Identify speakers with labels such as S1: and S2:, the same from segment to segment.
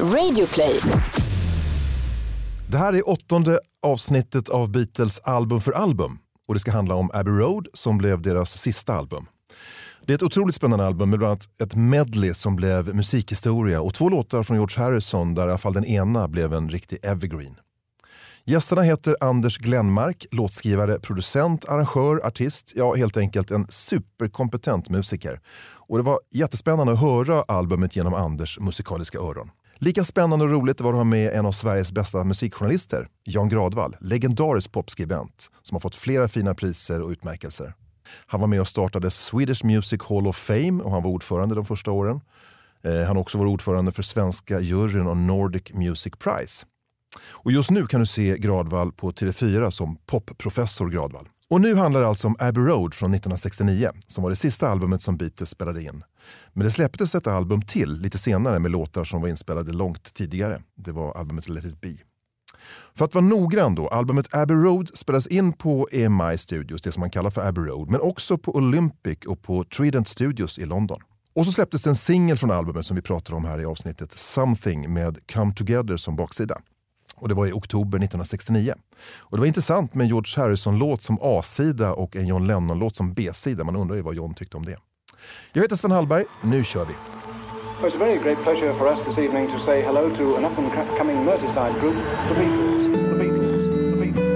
S1: Radioplay.
S2: Det här är åttonde avsnittet av Beatles album för album och det ska handla om Abbey Road som blev deras sista album. Det är ett otroligt spännande album med bland annat ett medley som blev musikhistoria och två låtar från George Harrison där i alla fall den ena blev en riktig evergreen. Gästerna heter Anders Glenmark, låtskrivare, producent, arrangör, artist, ja helt enkelt en superkompetent musiker. Och det var jättespännande att höra albumet genom Anders musikaliska öron. Lika spännande och roligt var det att ha med en av Sveriges bästa musikjournalister, Jan Gradvall, legendarisk popskribent som har fått flera fina priser och utmärkelser. Han var med och startade Swedish Music Hall of Fame och han var ordförande de första åren. Eh, han har också varit ordförande för svenska juryn och Nordic Music Prize. Och just nu kan du se Gradvall på TV4 som popprofessor Gradvall. Och nu handlar det alltså om Abbey Road från 1969 som var det sista albumet som Beatles spelade in. Men det släpptes ett album till lite senare med låtar som var inspelade långt tidigare. Det var albumet Let it be. För att vara noggrann då, albumet Abbey Road spelas in på EMI Studios, det som man kallar för Abbey Road, men också på Olympic och på Trident Studios i London. Och så släpptes en singel från albumet som vi pratar om här i avsnittet, Something med Come Together som baksida. Och det var i oktober 1969. Och det var intressant med en George Harrison-låt som A-sida och en John Lennon-låt som B-sida. Man undrar ju vad John tyckte om det. Jag heter Sven Hallberg, nu kör vi!
S3: Well, it's a very great pleasure for us this evening to say hello to an up-and-coming Merseyside group, the Beatles. The Beatles. The Beatles. The Beatles.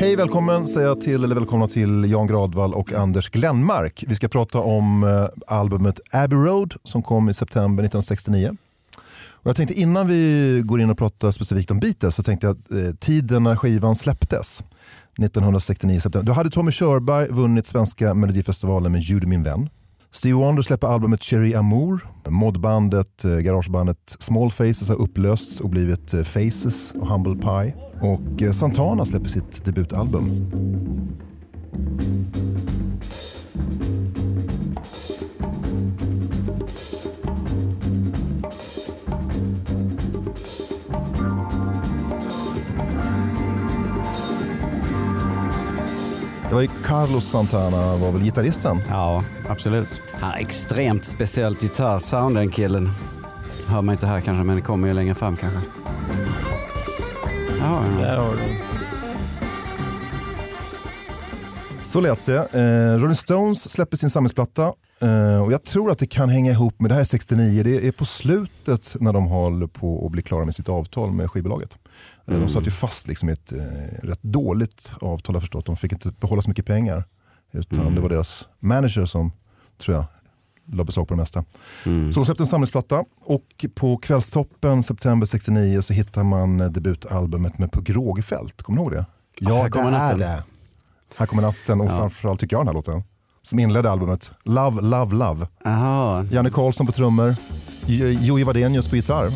S2: Hej välkommen säger jag till, eller välkomna till Jan Gradvall och Anders Glenmark. Vi ska prata om eh, albumet Abbey Road som kom i september 1969. Och jag tänkte innan vi går in och pratar specifikt om Beatles så tänkte jag att eh, tiden när skivan släpptes 1969 september. Då hade Tommy Körberg vunnit svenska melodifestivalen med Judy min vän. Stevie Wonder släpper albumet Cherry Amour. Modbandet, eh, garagebandet Small Faces har upplösts och blivit eh, Faces och Humble Pie. Och eh, Santana släpper sitt debutalbum. Det var ju Carlos Santana var väl gitarristen?
S4: Ja, absolut. Han har extremt speciellt gitarrsound den killen. Hör man inte här kanske, men det kommer ju längre fram kanske. Ja, ja.
S5: Där har du.
S2: Så lät det. Eh, Rolling Stones släpper sin samlingsplatta eh, och jag tror att det kan hänga ihop med, det här är 69, det är på slutet när de håller på att bli klara med sitt avtal med skivbolaget. Eh, De satt ju fast liksom i ett eh, rätt dåligt avtal har jag förstått. De fick inte behålla så mycket pengar. Utan det var deras manager som, tror jag, la beslag på det mesta.
S4: Mm.
S2: Så de släppte en samlingsplatta och på kvällstoppen september 69 så hittar man eh, debutalbumet med Pugh Rogefeldt. Kommer ni ihåg det? Ja,
S4: Här kommer natten.
S2: det. Här kommer natten och
S4: Ja.
S2: framförallt tycker jag den här låten. Som inledde albumet. Love, Love, Love.
S4: Jaha,
S2: Janne Karlsson på trummor. Jo- Joey Wadenius på gitarr.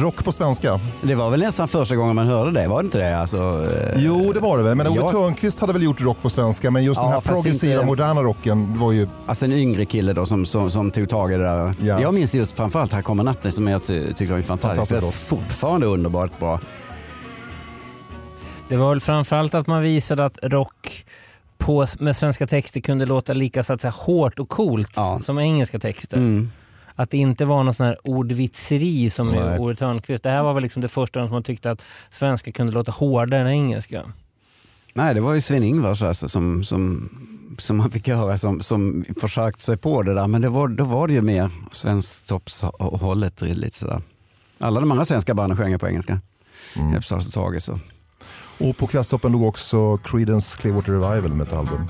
S2: Rock på svenska.
S4: det var väl nästan första gången man hörde det, var det inte det? Alltså, eh,
S2: Jo, det var det väl. Men Ove
S4: Ja.
S2: Törnqvist hade väl gjort rock på svenska. Men just
S4: Ja,
S2: den här progressiva,
S4: inte-
S2: moderna rocken var ju...
S4: alltså en yngre kille då som, som, som tog tag i det där.
S2: Ja.
S4: Jag minns just framförallt Här kommer natten som jag ty- tyckte var en fantastisk.
S2: Fantastisk
S4: Det är
S2: låt.
S4: fortfarande underbart bra.
S5: Det var väl framförallt att man visade att rock på, med svenska texter kunde låta lika så att säga, hårt och coolt
S4: Ja.
S5: som engelska texter.
S4: Mm.
S5: Att det inte var någon sån här ordvitseri som
S2: Nej.
S5: i Ove Thörnqvist. Det här var väl liksom det första som man tyckte att svenska kunde låta hårdare än engelska.
S4: Nej, det var ju Sven-Ingvars alltså, som, som, som man fick höra som, som försökt sig på det där. Men det var, då var det ju mer svensktoppshållet sådär. Alla de andra svenska banden sjöng på engelska.
S2: Mm.
S4: Och Tage så.
S2: Och på kvällstoppen låg också Creedence Clearwater Revival med ett album.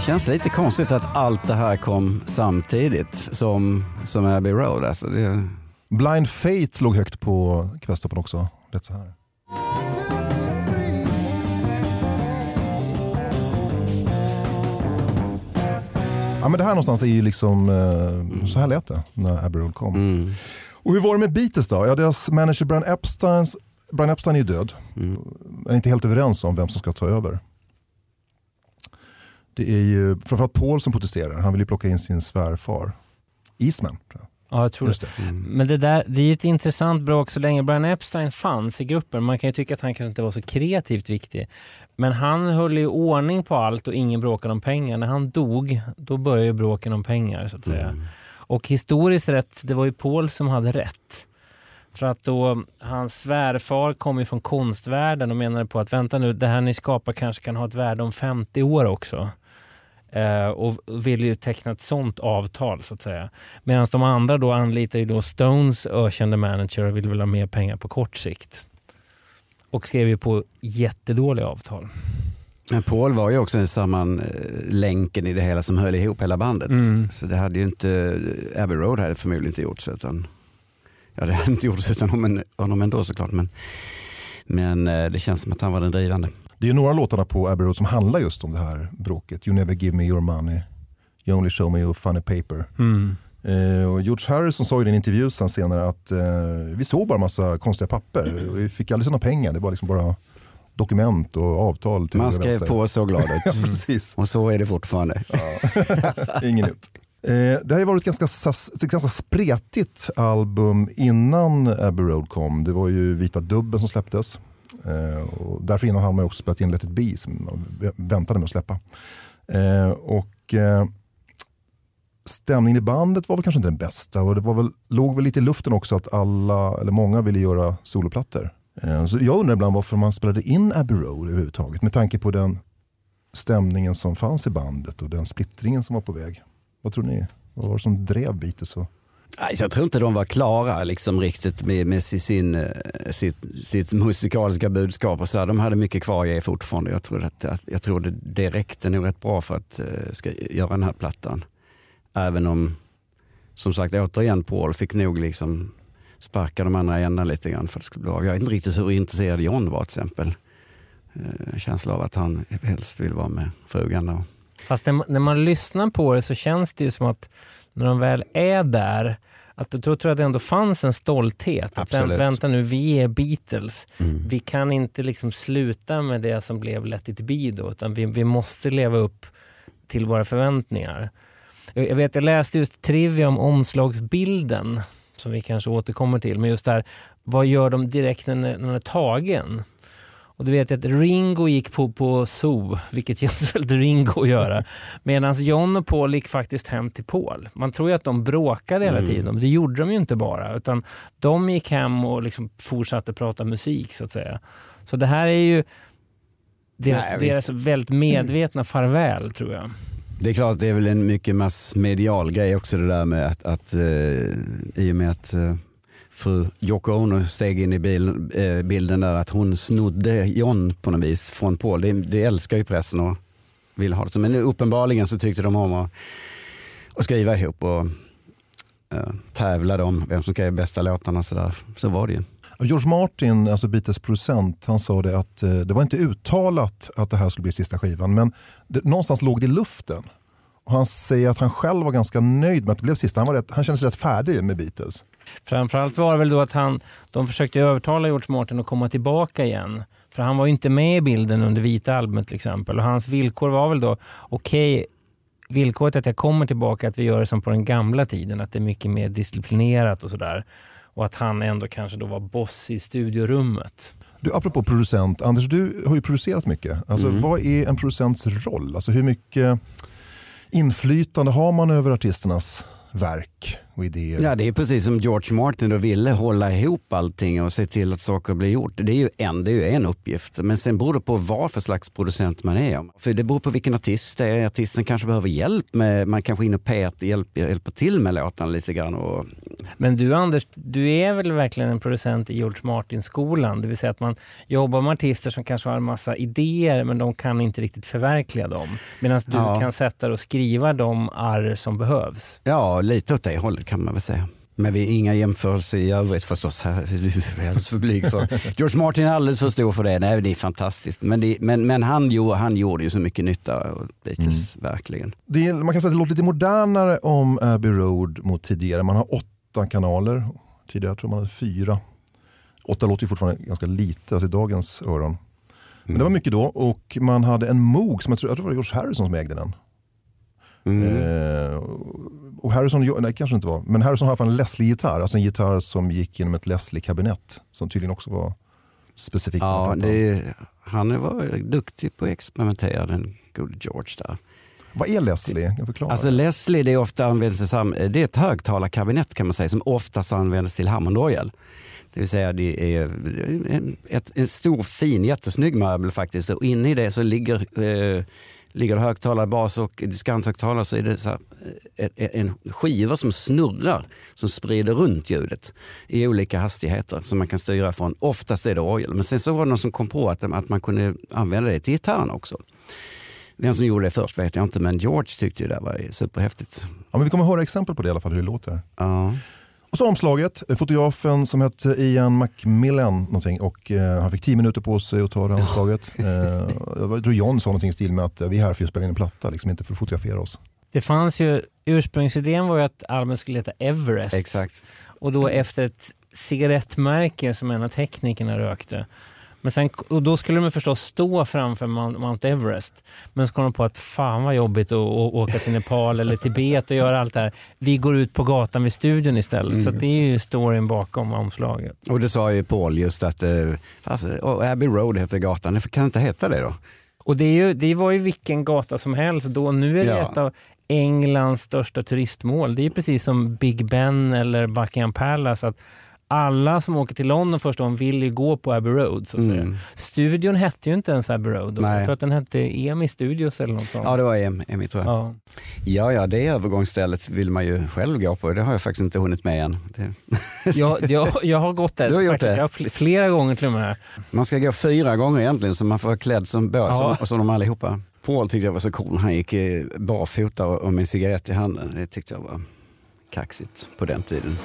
S4: Det känns lite konstigt att allt det här kom samtidigt som, som Abbey Road. Alltså det,
S2: Blind Fate låg högt på kvällstoppen också. Lät så här. Ja, men det här någonstans är ju liksom, eh, så här lät det när Abbey Road kom.
S4: mm,
S2: Och hur var det med Beatles då? Ja, deras manager Brian Epstein, Brian Epstein är ju död.
S4: mm.
S2: Man är inte helt överens om vem som ska ta över. Det är ju framförallt Paul som protesterar. Han vill ju plocka in sin svärfar. Eastman. Tror jag.
S5: Ja, jag tror det.
S2: Just det.
S4: Mm.
S5: Men det, där, det är ju ett intressant bråk så länge Brian Epstein fanns i gruppen. Man kan ju tycka att han kanske inte var så kreativt viktig. Men han höll ju ordning på allt och ingen bråkade om pengar. När han dog, då började ju bråken om pengar så att säga.
S4: Mm.
S5: Och historiskt rätt, det var ju Paul som hade rätt. För att då, hans svärfar kom ju från konstvärlden och menade på att vänta nu, det här ni skapar kanske kan ha ett värde om 50 år också. Eh, och ville ju teckna ett sånt avtal så att säga. Medan de andra då anlitar ju då Stones ökände manager och ville väl ha mer pengar på kort sikt. Och skrev ju på jättedåliga avtal.
S4: Men Paul var ju också sammanlänken i det hela som höll ihop hela bandet.
S5: Mm.
S4: Så det hade ju inte, Abbey Road hade förmodligen inte gjorts utan, ja det hade inte gjorts utan honom, honom ändå såklart. Men, men eh, det känns som att han var den drivande.
S2: Det är några låtarna på Abbey Road som handlar just om det här bråket. You never give me your money. You only show me your funny paper. Eh, och George Harrison sa i en intervju sen senare att eh, vi såg bara massa konstiga papper. Vi fick aldrig se några pengar. Det var liksom bara dokument och avtal. till
S4: Man skrev på såg glad
S2: Ja,
S4: ut.
S2: precis.
S4: Och så är det fortfarande.
S2: Ingen nytt. Eh, det har ju varit ett ganska, ett ganska spretigt album innan Abbey Road kom. Det var ju Vita Dubben som släpptes. Eh, och därför innan man också spelat in Let It Be som man väntade med att släppa. Eh, och eh, stämningen i bandet var väl kanske inte den bästa och det var väl, låg väl lite i luften också att alla, eller många ville göra soloplattor. Så jag undrar ibland varför man spelade in Abbey Road överhuvudtaget med tanke på den stämningen som fanns i bandet och den splittringen som var på väg. Vad tror ni? Vad var det som drev Beatles? Och...
S4: Jag tror inte de var klara liksom, riktigt med, med sin, eh, sitt, sitt musikaliska budskap. Och så här. De hade mycket kvar att ge fortfarande. Jag tror, att, att, jag tror det, det räckte nog rätt bra för att uh, ska göra den här plattan. Även om, som sagt, återigen Paul fick nog liksom sparka de andra i ändan lite grann för att det skulle bli av. Jag vet inte riktigt hur intresserad John var till exempel. Uh, känsla av att han helst vill vara med frugan. Och,
S5: Fast när, man- när man lyssnar på det så känns det ju som att när de väl är där, att då tror jag att det ändå fanns en stolthet. Att
S4: Absolut.
S5: vä- vänta nu, vi är Beatles.
S4: mm.
S5: Vi kan inte liksom sluta med det som blev Let it be då, utan vi, vi måste leva upp till våra förväntningar. Jag jag vet, jag läste just trivia om omslagsbilden, som vi kanske återkommer till, men just där, vad gör de direkt när den är tagen? Och du vet att Ringo gick på, på zoo, vilket känns väldigt Ringo att göra. Medan John och Paul gick faktiskt hem till Paul. Man tror ju att de bråkade hela
S4: Mm.
S5: tiden, men det gjorde de ju inte bara. Utan de gick hem och liksom fortsatte prata musik så att säga. Så det här är ju deras,
S4: Nej,
S5: deras väldigt medvetna farväl tror jag.
S4: Det är klart, det är väl en mycket massmedial grej också det där med att, att eh, i och med att eh, fru Yoko Ono steg in i bil, eh, bilden där att hon snodde John på något vis från Paul. Det, det älskar ju pressen och vill ha det så. Men uppenbarligen så tyckte de om att, att skriva ihop och eh, tävlade om vem som skrev bästa låtarna och sådär. Så var det ju.
S2: George Martin, alltså Beatles producent, han sa det att eh, det var inte uttalat att det här skulle bli sista skivan, men det, någonstans låg det i luften. Och han säger att han själv var ganska nöjd med att det blev sista. Han, var rätt, han kände sig rätt färdig med Beatles.
S5: Framförallt var det väl då att han, de försökte övertala George Martin att komma tillbaka igen. För han var ju inte med i bilden under vita albumet till exempel. Och hans villkor var väl då, okej, villkoret att jag kommer tillbaka att vi gör det som på den gamla tiden, att det är mycket mer disciplinerat och sådär. Och att han ändå kanske då var boss i studiorummet.
S2: Du, apropå producent, Anders du har ju producerat mycket. Alltså,
S4: Mm.
S2: Vad är en producents roll? Alltså, hur mycket inflytande har man över artisternas verk? Och idéer.
S4: Ja, det är precis som George Martin då ville hålla ihop allting och se till att saker blir gjort. Det är ju en, det är ju en uppgift. Men sen beror det på vad för slags producent man är. För det beror på vilken artist det är. Artisten kanske behöver hjälp med, man kanske in och pet, hjälp, hjälper till med låtarna lite grann. Och,
S5: Men du Anders, du är väl verkligen en producent i George Martin-skolan? Det vill säga att man jobbar med artister som kanske har en massa idéer men de kan inte riktigt förverkliga dem. Medan du
S4: Ja.
S5: kan sätta dig och skriva de arr som behövs.
S4: ja, lite åt det hållet kan man väl säga. Men vi inga jämförelser i övrigt förstås. Här, Du är alldeles för blyg för. George Martin är alldeles för stor för det. Nej, det är fantastiskt. Men, det, men, men han, gjorde, han gjorde ju så mycket nytta. Och Beatles, verkligen.
S2: Det är, man kan säga att det låter lite modernare om Abbey Road mot tidigare. Man har åtta kanaler. Tidigare tror man hade fyra. Åtta låter ju fortfarande ganska lite alltså i dagens öron. Men det var mycket då och man hade en Moog som jag tror, jag tror det var George Harrison som ägde den.
S4: Mm.
S2: Eh, och Harrison, nej kanske inte var, men Harrison har en Leslie-gitarr. Alltså en gitarr som gick genom ett Leslie-kabinett. Som tydligen också var specifikt
S4: Ja, det, han var duktig på att experimentera, den gode George där.
S2: Vad är Leslie? Kan jag förklara?
S4: Alltså Leslie det är ofta används det är ett högtalarkabinett kan man säga som oftast används till Hammondorgel. Det vill säga det är en, en stor fin jättesnygg möbel faktiskt och inne i det så ligger, eh, ligger det högtalare, bas och diskanthögtalare så är det så här, eh, en skiva som snurrar som sprider runt ljudet i olika hastigheter som man kan styra från. Oftast är det orgel men sen så var det någon som kom på att, att man kunde använda det till gitarren också. Vem som gjorde det först vet jag inte men George tyckte ju det var superhäftigt.
S2: ja, men vi kommer höra exempel på det i alla fall, hur det låter.
S4: Ja.
S2: Och så omslaget, eh, fotografen som hette Ian Macmillan någonting och eh, han fick tio minuter på sig att ta det omslaget. eh, jag tror John sa någonting i stil med att eh, vi är här för att spela in en platta, liksom inte för att fotografera oss.
S5: Det fanns ju, ursprungsidén var ju att albumet skulle heta Everest.
S4: Exakt.
S5: Och då efter ett cigarettmärke som en av teknikerna rökte. Men sen, och då skulle de förstås stå framför Mount, Everest. Men så kom de på att fan vad jobbigt att, att åka till Nepal eller Tibet och göra allt det här. Vi går ut på gatan vid studion istället. Så att det är ju storyn bakom omslaget.
S4: Och det sa ju Paul just att eh, alltså, Abbey Road heter gatan, det kan inte heta det då?
S5: Och det, är ju, det var ju vilken gata som helst då. Nu är det
S4: Ja.
S5: ett av Englands största turistmål. Det är precis som Big Ben eller Buckingham Palace. Att alla som åker till London första gången vill ju gå på Abbey Road. Så att säga.
S4: Mm.
S5: Studion hette ju inte ens Abbey Road. Då. Jag tror att den hette EMI Studios eller något sånt.
S4: Ja det var Em- Emmy tror jag.
S5: Ja.
S4: Ja ja det övergångsstället vill man ju själv gå på, det har jag faktiskt inte hunnit med än. Det,
S5: Jag, jag, jag har gått där
S4: Du har gjort det?
S5: Jag har fl- flera gånger till och med.
S4: man ska gå fyra gånger egentligen så man får vara klädd som, båda,
S5: Ja.
S4: som, som de allihopa. Paul tyckte jag var så cool, han gick barfota och och med en cigarett i handen. Det tyckte jag var kaxigt på den tiden.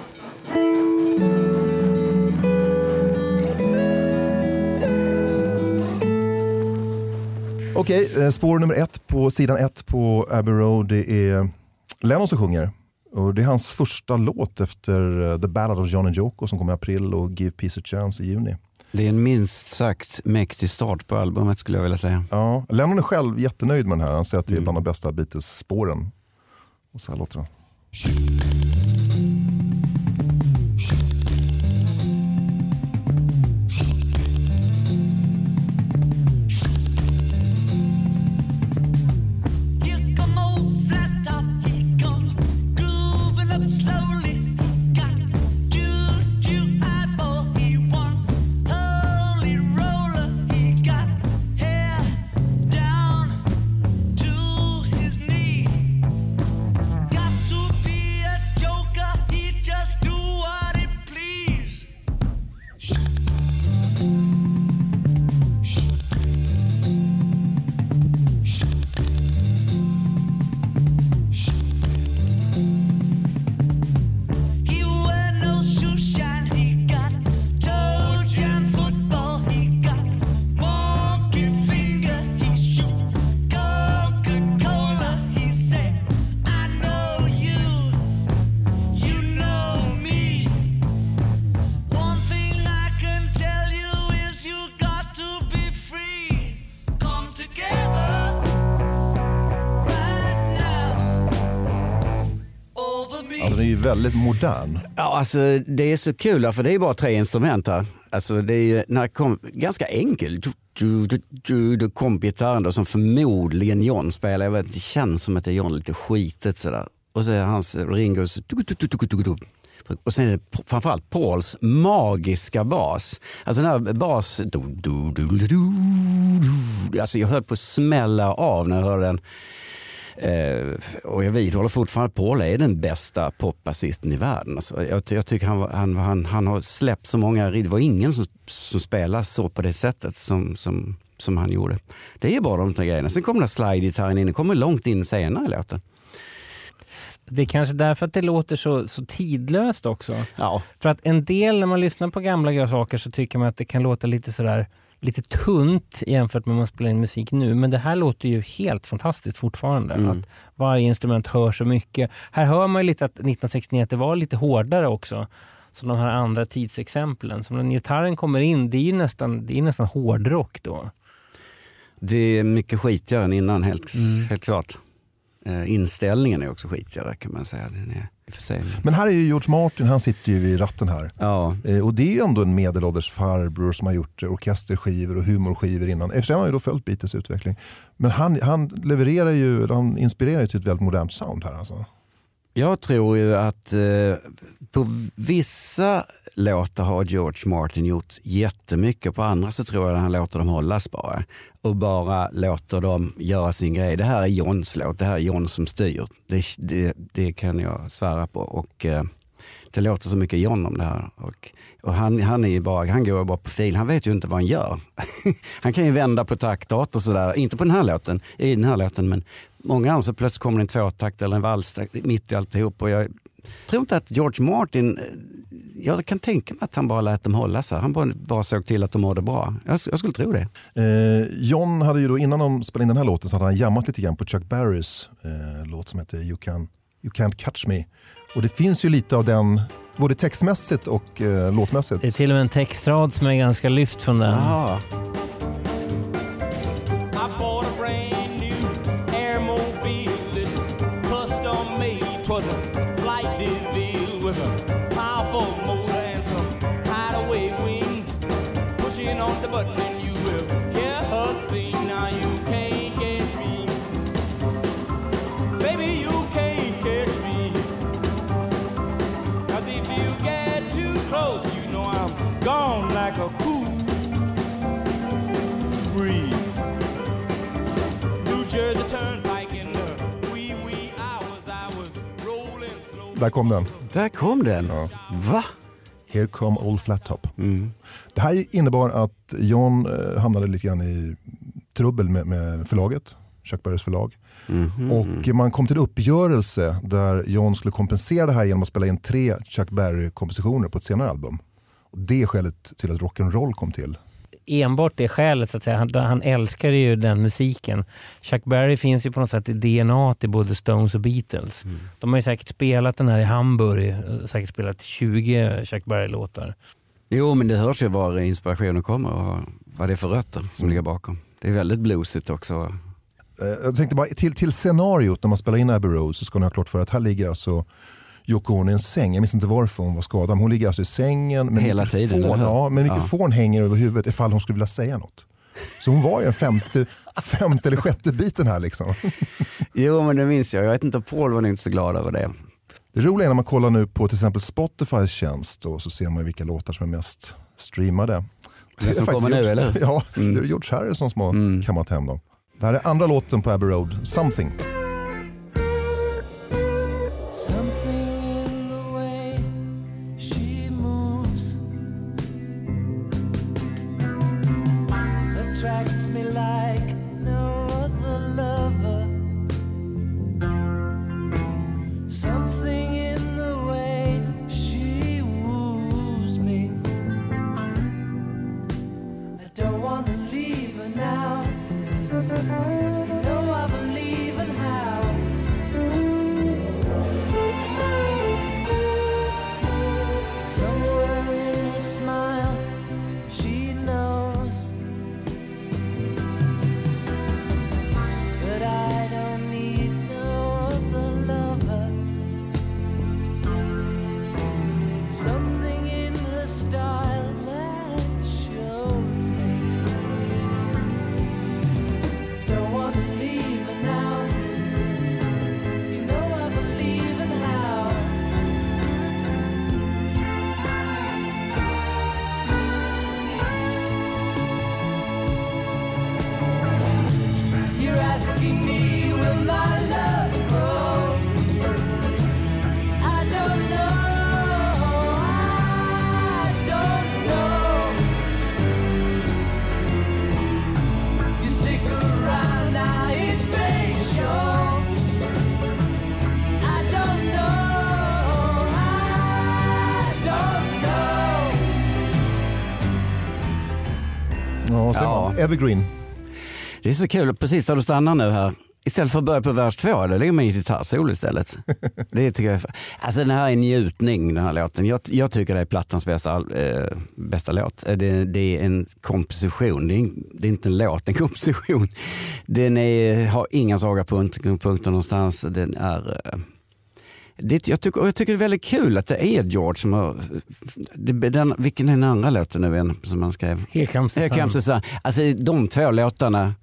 S2: Okej, eh, spår nummer ett på sidan ett på Abbey Road det är Lennon som sjunger. Och det är hans första låt efter eh, The Ballad of John and Yoko som kom i april och Give Peace a Chance i juni.
S4: Det är en minst sagt mäktig start på albumet skulle jag vilja säga.
S2: Ja, Lennon är själv jättenöjd med den här. Han säger att det är bland de bästa Beatles-spåren. Och så här låter den. Väldigt modern.
S4: Ja, alltså, det är så kul för det är bara tre instrument här. Alltså, det är ju, när kom, ganska enkel. Du, du, du, du, kom gitarren då, som förmodligen John spelar. Jag vet, det känns som att det är John lite skitet sådär. och så är hans Ringos och sen är det framförallt Pauls magiska bas. Alltså den här bas... Alltså jag höll på att smälla av när jag hörde den. Eh, och jag vidhåller fortfarande att Paul är den bästa popbasisten i världen. Alltså jag, jag tycker han, han, han, han har släppt så många... Det var ingen som, som spelar så på det sättet som, som, som han gjorde. Det är bara de där grejerna. Sen kommer slide-gitarren in. Den kommer långt in senare i låten.
S5: Det är kanske därför att det låter så, så tidlöst också.
S4: Ja.
S5: För att en del när man lyssnar på gamla saker så tycker man att det kan låta lite sådär lite tunt jämfört med när man spelar in musik nu. Men det här låter ju helt fantastiskt fortfarande.
S4: Mm.
S5: Att varje instrument hör så mycket. Här hör man ju lite att 1969 att det var lite hårdare också. Som de här andra tidsexemplen. Så när gitarren kommer in, det är ju nästan, det är nästan hårdrock då.
S4: Det är mycket skitigare än innan, helt, helt klart. Eh, inställningen är också skitigare kan man säga. Den är, för sig.
S2: Men här är ju George Martin, han sitter ju vid ratten här.
S4: Ja,
S2: Eh, Och det är ju ändå en medelålders farbror som har gjort orkesterskivor och humorskivor innan. Efter har han ju då följt Beatles utveckling. Men han, han levererar ju, han inspirerar ju till ett väldigt modernt sound här alltså.
S4: Jag tror ju att eh, på vissa låtar har George Martin gjort jättemycket. På andra så tror jag att han låter dem hållas bara. Och bara låter dem göra sin grej. Det här är Johns låt, det här är John som styr. Det, det, det kan jag svära på. Och eh, det låter så mycket John om det här. Och, och han, han, är ju bara, han går ju bara på fil, han vet ju inte vad han gör. han kan ju vända på taktart och sådär. Inte på den här låten, i den här låten, men många andra så plötsligt kommer det en tvåtakt eller en valstakt mitt i alltihop. Och jag tror inte att George Martin, eh, jag kan tänka mig att han bara lät dem hålla sig. Han bara, bara såg till att de mådde bra. Jag, jag skulle tro det.
S2: Eh, John hade ju då, innan de spelade in den här låten så hade han jammat lite grann på Chuck Berrys eh, låt som heter you, can, you Can't Catch Me. Och det finns ju lite av den, både textmässigt och eh, låtmässigt.
S5: Det är till och med en textrad som är ganska lyft från den.
S4: Ah.
S2: Där kom den.
S4: Där kom den. Va?
S2: Here come old flat top.
S4: Mm.
S2: Det här innebar att John eh, hamnade lite grann i trubbel med, med förlaget, Chuck Berrys förlag.
S4: Mhm.
S2: Och man kom till en uppgörelse där John skulle kompensera det här genom att spela in tre Chuck Berry-kompositioner på ett senare album. Och det är skälet till att rock'n'roll kom till.
S5: Enbart det skälet. Så att säga. Han, han älskar ju den musiken. Chuck Berry finns ju på något sätt i DNA till både Stones och Beatles. De har ju säkert spelat den här i Hamburg, eh, säkert spelat 20 Chuck Berry-låtar.
S4: Jo, men det hörs ju var inspirationen kommer och vad det är för rötter som ligger bakom. Det är väldigt bluesigt också.
S2: Eh, Jag tänkte bara till, till scenariot när man spelar in Abbey Road så ska ni ha klart för att här ligger alltså Yoko en säng. Jag minns inte varför hon var skadad. Men hon ligger alltså i sängen. Men
S4: Hela
S2: mikrofon,
S4: tiden, hur?
S2: Ja, men
S4: Ja.
S2: mikrofon hänger över huvudet ifall hon skulle vilja säga något. Så hon var ju en femte, femte eller sjätte biten här liksom.
S4: Jo, men det minns jag. Jag vet inte, Paul var nog inte så glad över det.
S2: Det roliga är när man kollar nu på till exempel Spotifys tjänst och så ser man vilka låtar som är mest streamade.
S4: Det som
S2: är faktiskt
S4: kommer nu, eller?
S2: Ja,
S4: Mm.
S2: det är George Harrison som har
S4: Mm.
S2: kammat hem dem. Det här är andra låten på Abbey Road. Something
S1: like
S2: Evergreen.
S4: Det är så kul, precis där du stannar nu här. Istället för att börja på vers två, då lägger man in gitarrsolo istället. Det tycker jag alltså den här är njutning den här låten. Jag, jag tycker det är plattans bästa, eh, bästa låt. Eh, Det, det är en komposition, det är, en, det är inte en låt, det är en komposition. Den är, har inga svaga punkt, punkter någonstans. Den är, eh, det, jag, tycker, jag tycker det är väldigt kul att det är George som har... Det, den, vilken är den andra låten nu igen som han skrev?
S5: Here comes the
S4: Here comes the sun. Alltså de två låtarna,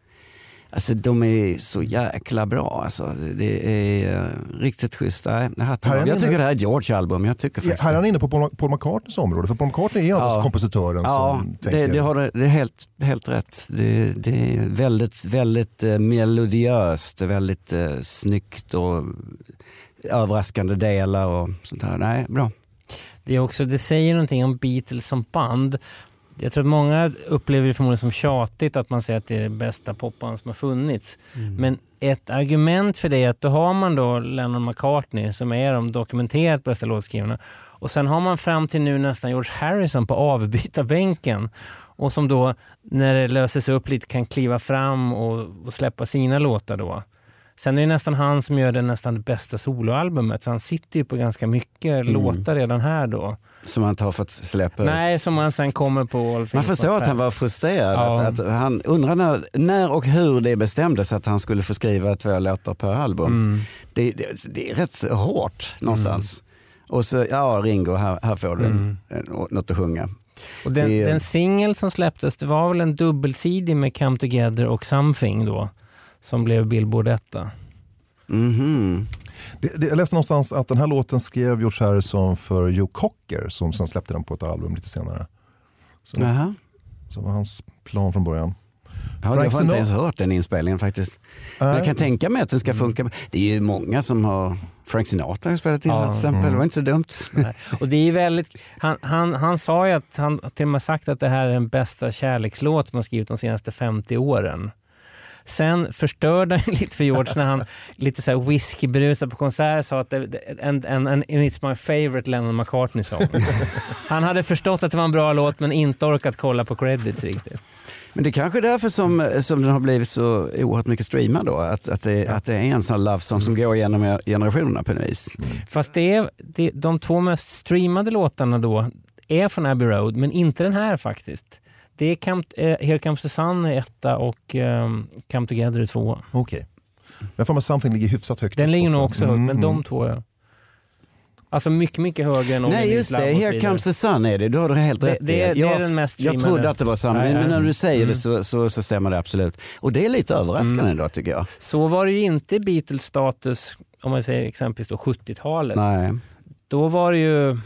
S4: alltså de är så jäkla bra. Alltså, det är uh, riktigt schysst. Jag
S2: ni
S4: tycker det här är ett George-album. Jag tycker
S2: Ja,
S4: faktiskt
S2: här är han inne på Paul, Paul McCartneys område. För Paul McCartney är alltså
S4: Ja.
S2: kompositören
S4: Ja,
S2: som
S4: det,
S2: tänker...
S4: det, har det, det är helt, helt rätt. Det, det är väldigt, väldigt eh, melodiöst, väldigt eh, snyggt och överraskande delar och sånt här. Nej, bra.
S5: Det, är också, det säger någonting om Beatles som band. Jag tror att många upplever det förmodligen som tjatigt att man säger att det är det bästa popband som har funnits. Men ett argument för det är att då har man då Lennon McCartney som är de dokumenterat bästa låtskrivarna. Och sen har man fram till nu nästan George Harrison på avbytarbänken. Och som då när det löses upp lite kan kliva fram och, och släppa sina låtar då. Sen är det nästan han som gör det nästan det bästa soloalbumet. Så han sitter ju på ganska mycket låtar redan här då.
S4: Som han inte har fått släppa.
S5: Nej, som man sen kommer på
S4: Man förstår att han var frustrerad.
S5: Ja.
S4: Att, att han undrar när, när och hur det bestämdes att han skulle få skriva två låtar per album.
S5: Mm.
S4: Det, det, det är rätt hårt någonstans. Och så, ja Ringo, här, här får du
S5: Mm.
S4: något att sjunga.
S5: Och den,
S4: Det
S5: den singel som släpptes, det var väl en dubbelsidig med Come Together och Something då. Som blev Billboard etta.
S4: Mhm.
S2: Det, det, jag läste någonstans att den här låten skrev George Harrison för Joe Cocker som sen släppte den på ett album lite senare. Så,
S4: Jaha.
S2: så var hans plan från början.
S4: Ja, jag har inte
S2: Sinatra-
S4: ens hört den inspelningen faktiskt. Men jag kan tänka mig att den ska funka. Det är ju många som har, Frank Sinatra har spelat in
S5: Ja.
S4: till exempel, det var inte så dumt.
S5: Och det är väldigt, han, han, han sa ju att han till och med sagt att det här är den bästa kärlekslåt man skrivit de senaste 50 åren. Sen förstörde han lite för George när han lite så whiskyberusad på konsert sa att en, en, en, it's my favorite Lennon McCartney song. Han hade förstått att det var en bra låt men inte orkat kolla på credits riktigt.
S4: Men det är kanske är därför som, som den har blivit så oerhört mycket streamad då. Att, att, det, att det är en sån love song som går genom generationerna på något vis.
S5: Fast det är, det, de två mest streamade låtarna då är från Abbey Road, men inte den här faktiskt. Det är Come, eh, Here Comes the Sun är etta och um, Come Together är tvåa.
S2: Okej. Jag får med Something ligger hyfsat högt
S5: Den ligger nog också högt,
S2: Mm,
S5: men
S2: mm.
S5: de två är... Alltså mycket, mycket högre än
S4: Nej just det, Here comes the sun är det. Du har du helt
S5: Det-
S4: rätt
S5: det är- det är
S4: jag,
S5: den mest
S4: jag trodde att det var samma, men när du säger
S5: Mm.
S4: det så, så, så stämmer det absolut. Och det är lite överraskande
S5: Mm.
S4: ändå tycker jag.
S5: Så var det ju inte Beatles status, om man säger exempelvis då 70-talet.
S4: Nej.
S5: Då var det ju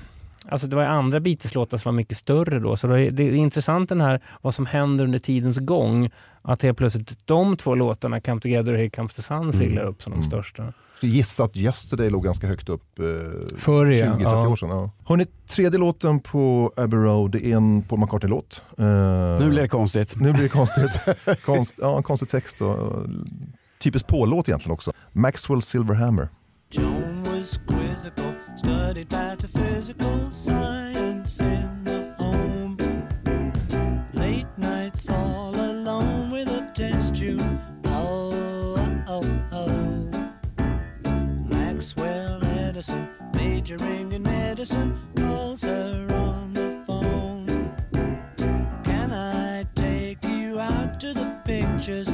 S5: Alltså det var ju andra Beatles-låtar som var mycket större då. Så det är, det är intressant den här, vad som händer under tidens gång. Att helt plötsligt de två låtarna, Come Together och Here Comes the Sun, seglar upp som de
S2: Mm.
S5: största.
S2: Jag gissar att Yesterday låg ganska högt upp eh,
S5: Förr, ja.
S2: 20-30
S5: Ja.
S2: år sedan. Ja. Hörrni, tredje låten på Abbey Road är en Paul McCartney-låt. Eh,
S4: Nu blir det konstigt.
S2: nu blir det konstigt. Konst, ja, en konstig text och, och typiskt Paul-låt egentligen också. Maxwell Silverhammer.
S1: Joan quizzical, studied metaphysical science in the home. Late nights all alone with a test tube. Oh, oh, oh. Maxwell Edison, majoring in medicine, calls her on the phone. Can I take you out to the pictures,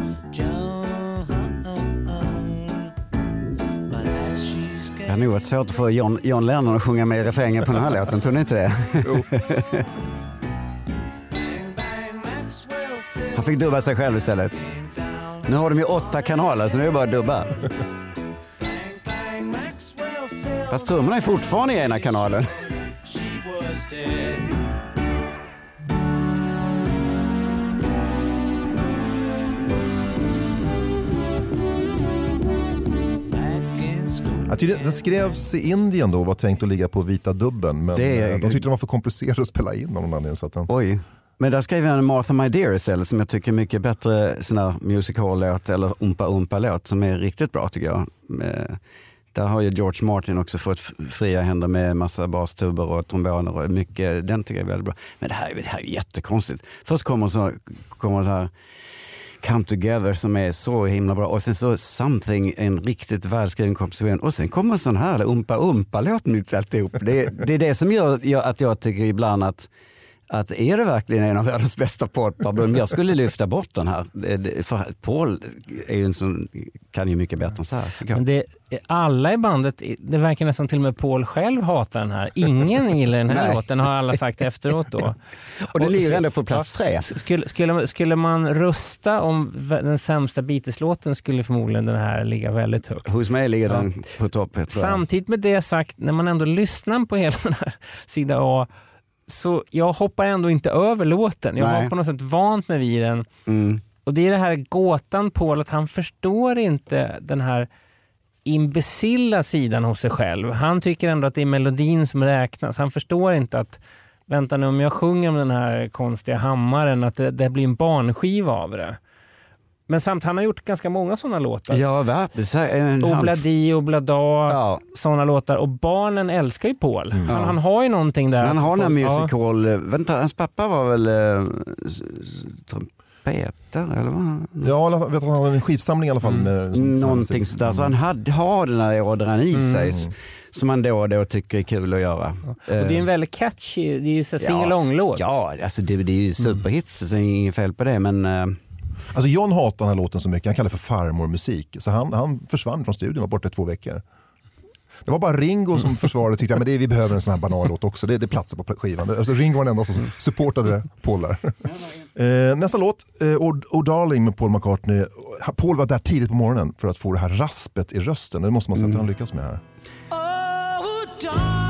S4: Det hade nog varit svårt att få John, John Lennon att sjunga med i refrängen på den här låten, tror ni inte det? Han fick dubba sig själv istället. Nu har de ju åtta kanaler så nu är det bara att dubba. Fast trummorna är fortfarande i ena kanalen.
S2: Jag tyckte, den skrevs i Indien då och var tänkt att ligga på vita dubben. Men
S4: Det är-
S2: eh, de tyckte den var för komplicerad att spela in av någon anledning. Så att den,
S4: Oj. Men där skrev jag en Martha My Dear istället som jag tycker är mycket bättre sån här music hall-låt eller umpa umpa låt som är riktigt bra tycker jag. Eh, Där har ju George Martin också fått f- fria händer med massa bastuber och tromboner och mycket. Den tycker jag är väldigt bra. Men det här, är- det här är jättekonstigt. Först kommer så, kommer så här Come Together som är så himla bra och sen så Something, en riktigt välskriven komposition och sen kommer en sån här Umpa Umpa-låt mitt alltihop. Det, det är det som gör, gör att jag tycker ibland att att är det verkligen en av världens bästa poddalbum? Jag skulle lyfta bort den här. Det- det- För Paul är ju en som kan ju mycket bättre än så här.
S5: det, alla i bandet, det verkar nästan till och med Paul själv hatar den här. Ingen gillar den här låten har alla sagt efteråt då.
S4: Och den ligger ändå på plats tre.
S5: Skulle, skulle, skulle man rösta om den sämsta Beatles-låten skulle förmodligen den här ligga väldigt högt.
S4: Hos mig ligger den på topp.
S5: Samtidigt med det sagt, när man ändå lyssnar på hela den här sida A, så jag hoppar ändå inte över låten. Jag
S4: Nej.
S5: har på något sätt vant mig vid den.
S4: Mm.
S5: Och det är det här gåtan Paul, att han förstår inte den här imbecilla sidan hos sig själv. Han tycker ändå att det är melodin som räknas. Han förstår inte att vänta nu om jag sjunger om den här konstiga hammaren, att det, det blir en barnskiva av det. Men samt han har gjort ganska många sådana låtar.
S4: Ja, verkligen.
S5: Obladi, oblada,
S4: Ja,
S5: sådana låtar. Och barnen älskar ju Paul. Han, han har ju någonting där.
S4: han har den här
S5: ja.
S4: musical... eh, Vänta, hans pappa var väl äh, trumpeter eller vad?
S2: Ja, jag vet han har en skivsamling i alla fall. Med,
S4: Någonting sådär. Så han hade, har den här ådran i sig som man då och då tycker är kul att göra.
S5: Och det är en väldigt catchy, det är ju
S4: Ja.
S5: singalong-låt.
S4: Ja, alltså det, det är ju superhits så det är inget fel på det. Men eh,
S2: Alltså John hatar den här låten så mycket, han kallar det för farmormusik. Så han, han försvann från studion och var borta i två veckor. Det var bara Ringo som försvarade och tyckte att vi behöver en sån här bananlåt också. Det, det platsar på skivan. Alltså Ringo var den enda som supportade Paul där. Eh, nästa låt, eh, oh, oh Darling med Paul McCartney. Paul var där tidigt på morgonen för att få det här raspet i rösten. Det måste man säga att han lyckas med här.
S1: Oh,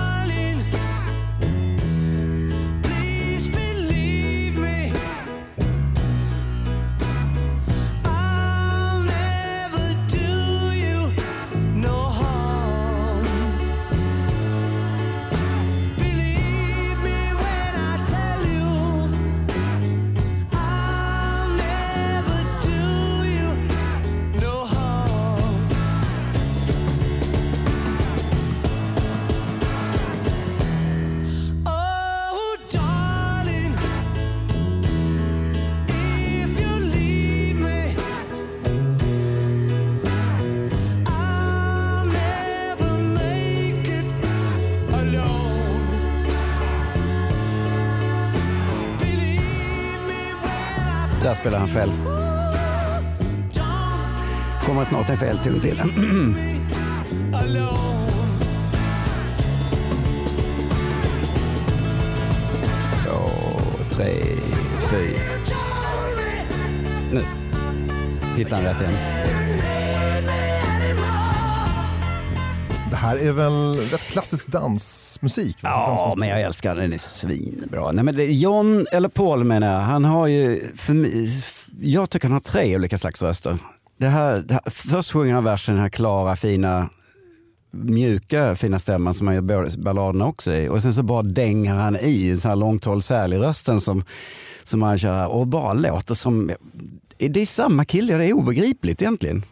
S4: spelar han fäll. Kommer snart en fel till. Två, tre, fyra. Nu. Hittar han rätt igen.
S2: Det här är väl rätt klassisk dansmusik? Alltså
S4: Ja,
S2: dansmusik.
S4: men jag älskar den. Den är svinbra. Nej, men det, John, eller Paul menar jag, han har ju, för mig, jag tycker han har tre olika slags röster. Det här, det här, först sjunger han versen, den här klara, fina, mjuka, fina stämman som han gör balladerna också i. Och sen så bara dänger han i en sån här långtolsäl i rösten som, som han kör här och bara låter som, det är samma kille, det är obegripligt egentligen.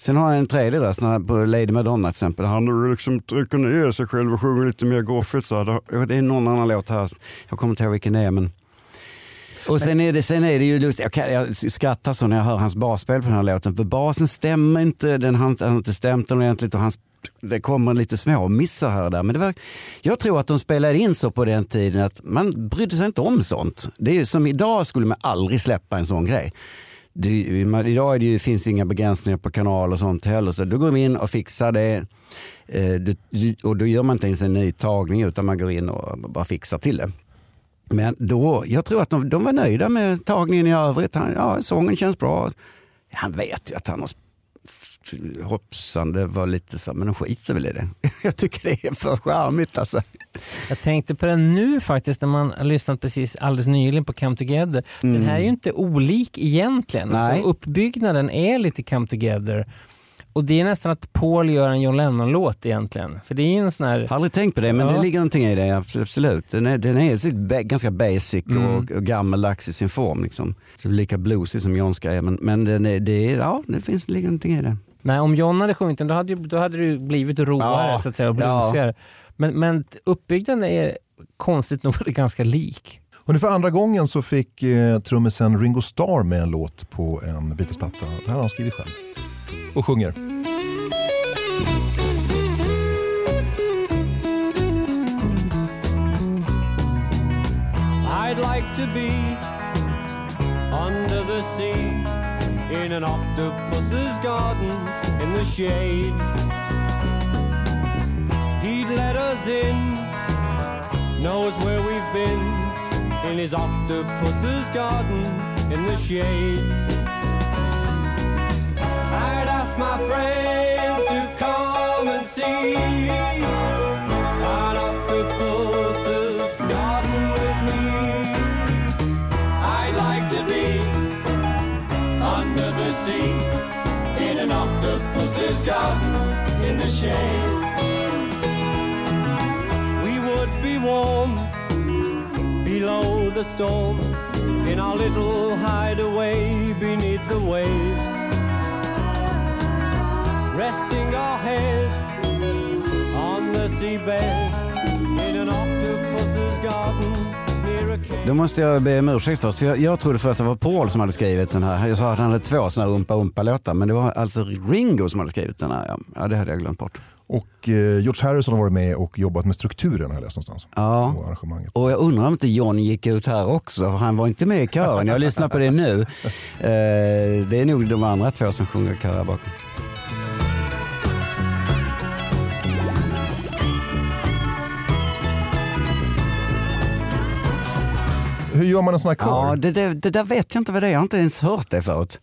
S4: Sen har han en tredje röst på Lady Madonna till exempel. Han liksom trycker ner sig själv och sjunger lite mer goffigt. Det är någon annan låt här. Jag kommer inte ihåg vilken det är. Men... Och sen är, det, sen är det ju lustigt, jag, kan, jag skrattar så när jag hör hans basspel på den här låten. För basen stämmer inte, den har inte, han har inte stämt den ordentligt och hans, det kommer lite små missar här och där. Men det var, jag tror att de spelade in så på den tiden att man brydde sig inte om sånt. Det är som idag skulle man aldrig släppa en sån grej. Det, man, idag är det ju, finns inga begränsningar på kanal och sånt heller. Så då går vi in och fixar det. Eh, du, och då gör man inte ens en ny tagning utan man går in och bara fixar till det. Men då, jag tror att de, de var nöjda med tagningen i övrigt. Han, ja, sången känns bra. Han vet ju att han har hoppsan, det var lite så, men de skiter väl i det. Jag tycker det är för charmigt alltså.
S5: Jag tänkte på den nu faktiskt när man har lyssnat precis alldeles nyligen på Come Together. Den här är ju inte olik egentligen.
S4: Nej.
S5: Alltså, uppbyggnaden är lite Come Together. Och det är nästan att Paul gör en John Lennon-låt egentligen. För det är en sån här...
S4: Har aldrig tänkt på det, men
S5: Ja.
S4: det ligger någonting i det. abs- Absolut. Den är, den är ganska basic och, och gammaldags i sin form. Liksom. Lika bluesig som John ska är, men, men är, det, är, ja, det finns, ligger någonting i det.
S5: Nej, om John hade sjungit den då hade, då hade det blivit råare
S4: Ja,
S5: så att säga, och
S4: ja.
S5: bluesigare. Men, men uppbyggnaden är konstigt nog ganska lik.
S2: Och nu för andra gången så fick eh, trummisen Ringo Starr med en låt på en Beatles-platta. Det här har han skrivit själv. Och sjunger.
S6: I'd like to be under the sea in an octopus's garden in the shade. He'd let us in, knows where we've been in his octopus's garden in the shade. I'd ask my friends to come and see shade. We would be warm below the storm in our little hideaway beneath the waves. Resting our head on the seabed in an octopus's garden.
S4: Då måste jag be om ursäkt först. För jag, jag trodde först att det var Paul som hade skrivit den här. Jag sa att han hade två sådana här Umpa Umpa-låtar. Men det var alltså Ringo som hade skrivit den här. Ja, det hade jag glömt bort.
S2: Och eh, George Harrison har varit med och jobbat med strukturen läst någonstans.
S4: Ja.
S2: På arrangemanget.
S4: Och jag undrar om inte John gick ut här också. För han var inte med i kören. Jag lyssnar på det nu. Eh, det är nog de andra två som sjunger kör här bakom.
S2: Hur gör man en sån här kör?
S4: Ja, det, det, det där vet jag inte vad det är. Jag har inte ens hört det förut.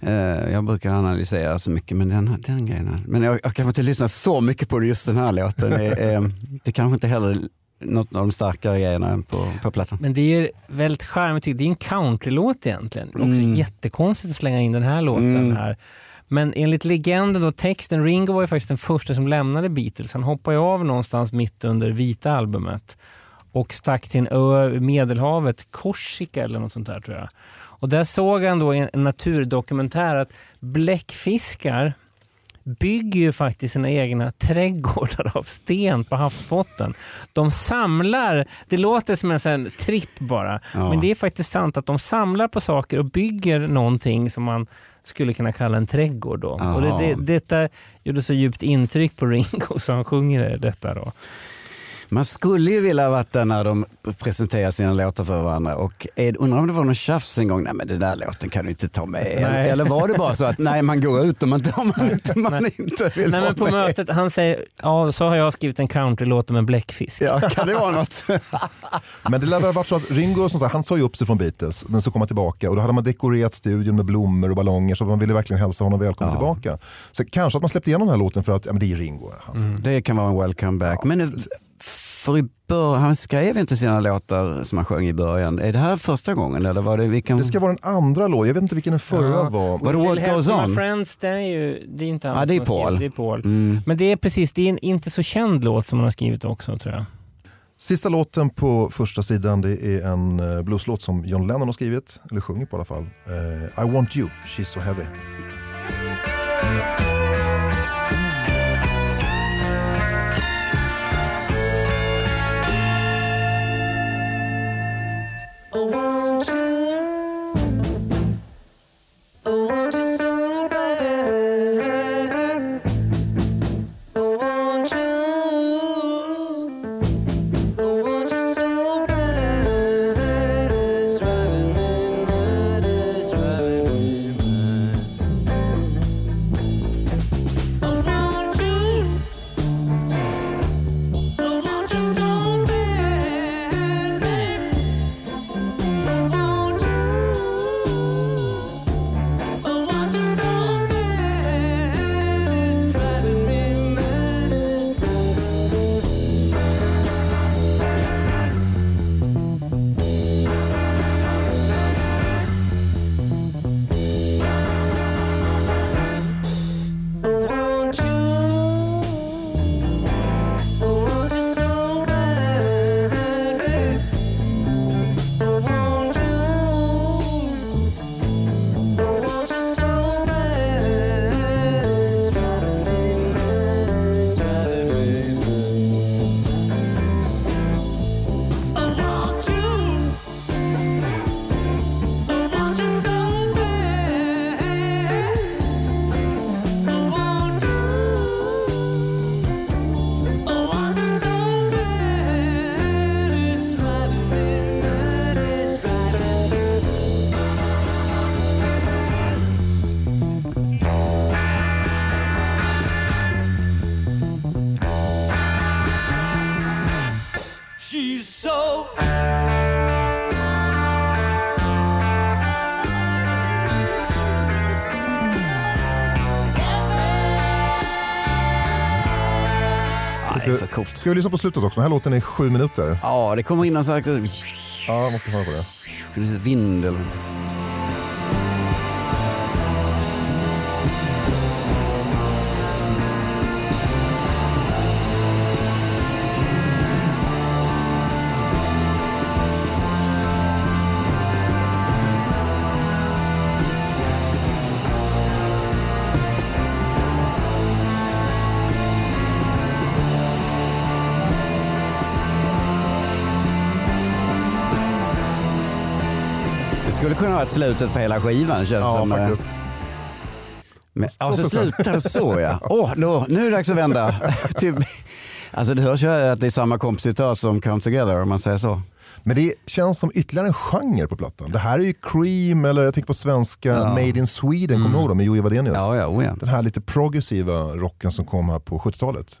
S4: Eh, jag brukar analysera så mycket, men den, den grejen. Men jag, jag kanske inte lyssnar så mycket på just den här låten. Det, är, det kanske inte heller något av de starkare grejerna på, på plattan.
S5: Men det är ju väldigt charmigt. Det är en countrylåt egentligen. Också
S4: Mm.
S5: jättekonstigt att slänga in den här låten
S4: Mm.
S5: här. Men enligt legenden och texten, Ringo var ju faktiskt den första som lämnade Beatles. Han hoppade ju av någonstans mitt under vita albumet och stack till en ö i Medelhavet, Korsika eller något sånt där tror jag. Och där såg han då i en en naturdokumentär att bläckfiskar bygger ju faktiskt sina egna trädgårdar av sten på havsbotten. De samlar, det låter som en sån tripp bara,
S4: Ja.
S5: men det är faktiskt sant att de samlar på saker och bygger någonting som man skulle kunna kalla en trädgård. Då. Och det, det, detta gjorde så djupt intryck på Ringo så han sjunger detta. Då.
S4: Man skulle ju vilja ha varit där när de presenterar sina låtar för varandra och är, undrar om det var någon tjafs en gång, nej men den där låten kan du inte ta med. Eller, eller var det bara så att nej man går ut om man, om man, inte, man inte vill
S5: Nej,
S4: vara
S5: men på
S4: med?
S5: mötet, han säger ja så har jag skrivit en countrylåt om en bläckfisk.
S4: Ja, kan det vara något?
S2: Men det lär väl ha varit så att Ringo som sagt, han sa ju upp sig från Beatles, men så kom han tillbaka och då hade man dekorerat studion med blommor och ballonger så man ville verkligen hälsa honom välkommen
S4: Ja.
S2: tillbaka. Så kanske att man släppte igenom den här låten för att ja, men det är Ringo. Han.
S4: Det kan vara en welcome back. Men eh, för i bör, han skrev inte sina låtar som han sjöng i början. Är det här första gången? Eller var det, vilken...
S2: Det ska vara den andra låten, jag vet inte vilken den förra
S5: Ja.
S2: var.
S4: Var det What Goes On?
S5: Friends, det är ju det är inte han
S4: Ja, det är Paul.
S5: Det är Paul.
S4: Mm.
S5: Men det är precis, det är en inte så känd låt som han har skrivit också tror jag.
S2: Sista låten på första sidan det är en eh, blueslåt som John Lennon har skrivit, eller sjunger på i alla fall. Eh, I want you, she's so heavy.
S1: I
S4: coolt.
S2: Ska vi lyssna på slutet också? Den här låten är sju minuter.
S4: Ja, det kommer in någon slags
S2: Ja, måste höra på det.
S4: vind eller... skulle kunna vara slutet på hela skivan känns
S2: Ja,
S4: som. eh,
S2: faktiskt.
S4: Men,
S2: Så
S4: alltså
S2: så.
S4: slutar det så ja. Åh, då, nu är det dags att vända. typ. Alltså det hörs ju att det är samma kompositör som Come Together om man säger så.
S2: Men det känns som ytterligare en genre på plattan. Det här är ju Cream, eller jag tänker på svenska
S4: Ja.
S2: Made in Sweden, kommer du ihåg dem med Jojje Wadenius?
S4: Ja, ja, oh, ja.
S2: Den här lite progressiva rocken som kom här på 70-talet.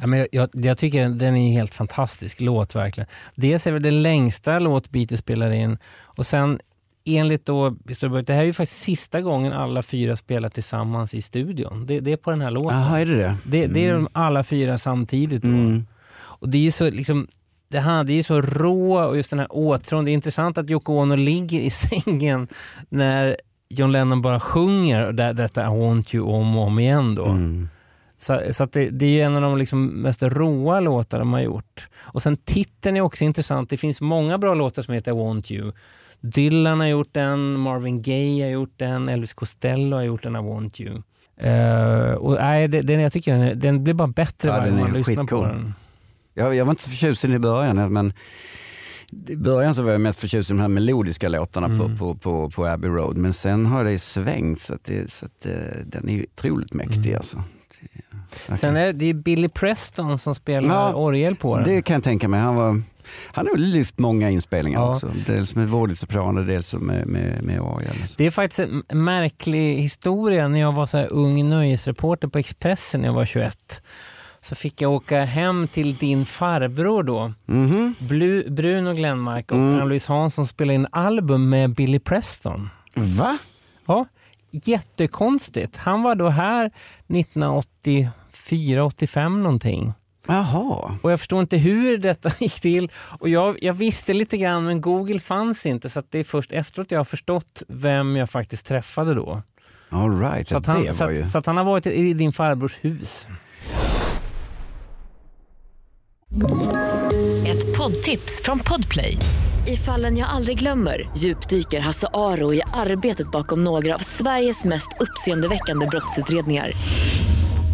S5: Ja, men jag, jag, jag tycker den- den är en helt fantastisk låt verkligen. Dels är det den längsta låt Beatles spelar in och sen enligt då, det här är ju faktiskt sista gången alla fyra spelar tillsammans i studion. Det, det är på den här låten.
S4: Jaha, är det det?
S5: Det, det är de alla fyra samtidigt. Då.
S4: Mm.
S5: Och det är ju så, liksom, det här, det är så rå och just den här åtrån. Det är intressant att Yoko Ono ligger i sängen när John Lennon bara sjunger det, detta I want you om och om igen. Då.
S4: Mm.
S5: Så, så det, det är ju en av de liksom mest råa låtar de har gjort. Och sen titeln är också intressant. Det finns många bra låtar som heter I want you. Dylan har gjort den, Marvin Gaye har gjort den, Elvis Costello har gjort den I want you. Eh, och nej, den, jag tycker den, den blir bara bättre
S4: Ja,
S5: varje gång man lyssnar på
S4: skitcool.
S5: den.
S4: Jag, jag var inte så förtjust i början men i början så var jag mest förtjust i de här melodiska låtarna
S5: Mm.
S4: på, på, på, på Abbey Road. Men sen har det svängt så, att det, så att, eh, den är ju otroligt mäktig
S5: Mm.
S4: alltså. Det-
S5: Sen är det ju Billy Preston som spelar
S4: Ja,
S5: orgel på den.
S4: Det kan jag tänka mig. Han, var, han har lyft många inspelningar
S5: Ja.
S4: också. Dels med vårdigt sopran och dels med, med, med orgel.
S5: Det är faktiskt en märklig historia. När jag var så ung nöjesreporter på Expressen när jag var 21 så fick jag åka hem till din farbror då,
S4: Mhm.
S5: Blu, Bruno Glenmark och
S4: Mm.
S5: Ann-Louise Hansson spelade in album med Billy Preston.
S4: Va?
S5: Ja, jättekonstigt. Han var då här 1984, 85 någonting.
S4: Jaha.
S5: Och jag förstår inte hur detta gick till. Och jag, jag visste lite grann men Google fanns inte så att det är först efteråt jag har förstått vem jag faktiskt träffade då.
S4: All right.
S5: Så att, han,
S4: det
S5: så,
S4: var ju...
S5: att, så att han har varit i din farbrors hus.
S7: Ett poddtips från Podplay. I fallen jag aldrig glömmer djupdyker Hasse Aro i arbetet bakom några av Sveriges mest uppseendeväckande brottsutredningar.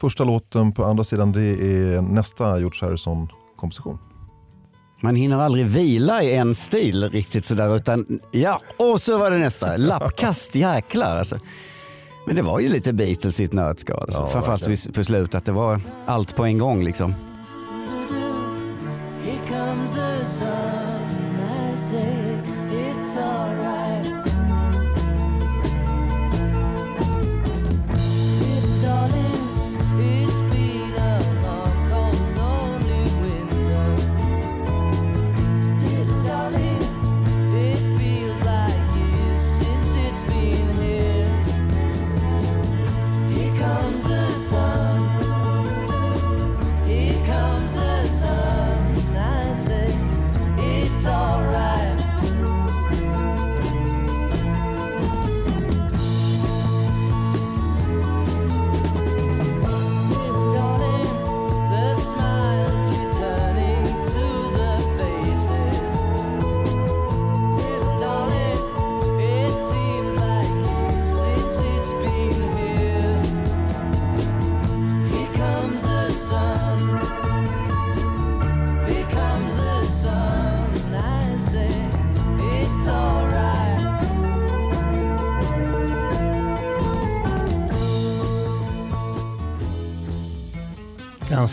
S2: Första låten på andra sidan det är nästa George Harrison-komposition.
S4: Man hinner aldrig vila i en stil riktigt sådär utan ja, och så var det nästa. Lappkast, jäklar alltså. Men det var ju lite Beatles i ett nötskal. Alltså.
S2: Ja,
S4: Framförallt
S2: verkligen.
S4: på slutet, att det var allt på en gång liksom.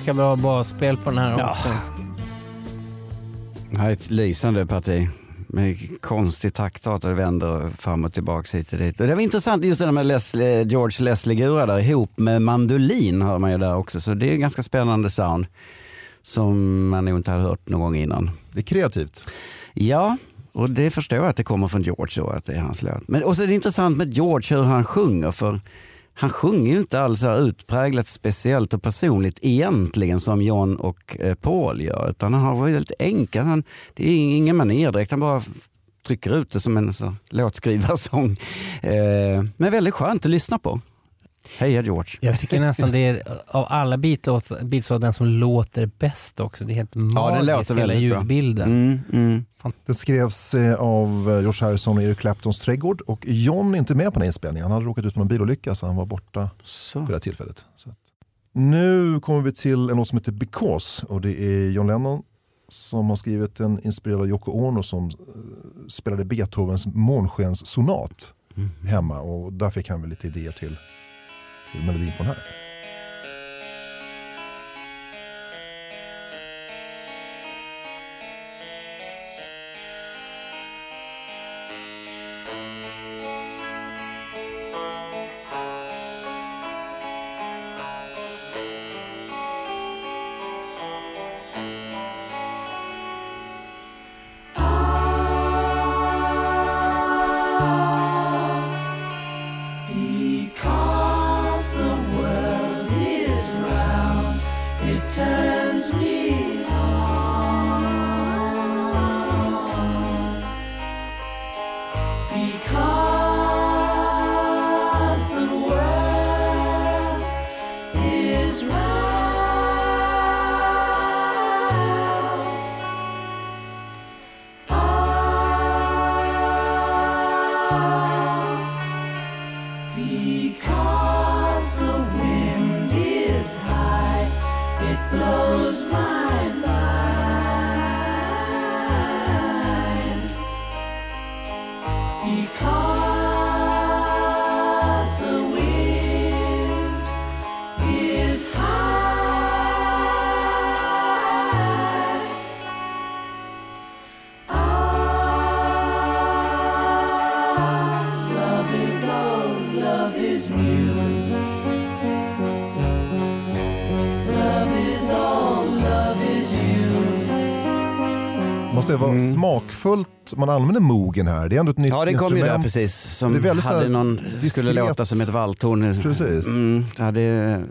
S5: Ganska bra basspel på den här
S4: Ja.
S5: också.
S4: Det här är ett lysande parti. Med konstig taktart och vänder fram och tillbaka hit och dit. Och det var intressant just det där med Leslie, George Leslie-gurar där ihop med mandolin hör man ju där också. Så det är ganska spännande sound som man nog inte hade hört någon gång innan.
S1: Det är kreativt.
S4: Ja, och det förstår jag att det kommer från George då, att det är hans låt. Men också är det intressant med George hur han sjunger, för han sjunger ju inte alls utpräglat speciellt och personligt egentligen som John och eh, Paul gör, utan han har varit väldigt enkel. Han, det är ingen manér direkt, han bara trycker ut det som en så, låtskrivarsång. Eh, men väldigt skönt att lyssna på. Heja George.
S5: Jag tycker nästan det är av alla Beatles Beatles den som låter bäst också. Det är helt magiskt
S4: låter
S5: hela ljudbilden.
S4: Mm, mm.
S1: Den skrevs eh, av eh, George Harrison och Eric Claptons trädgård och John är inte med på den här inspelningen. Han hade råkat ut för en bilolycka så han var borta
S4: Så.
S1: vid det här tillfället. Så. Nu kommer vi till en låt som heter Because och det är John Lennon som har skrivit en inspirerad av Yoko Ono som eh, spelade Beethovens månskenssonat hemma och där fick han väl lite idéer till melodin på den. Måste säga vad smakfullt man använder mogen här. Det är ändå ett nytt
S4: Mm. Ja det kom ju
S1: instrument.
S4: där precis. Som
S1: Det
S4: hade
S1: här
S4: någon,
S1: diskret.
S4: skulle låta som ett valthorn.
S1: Precis.
S4: Mm, ja, det är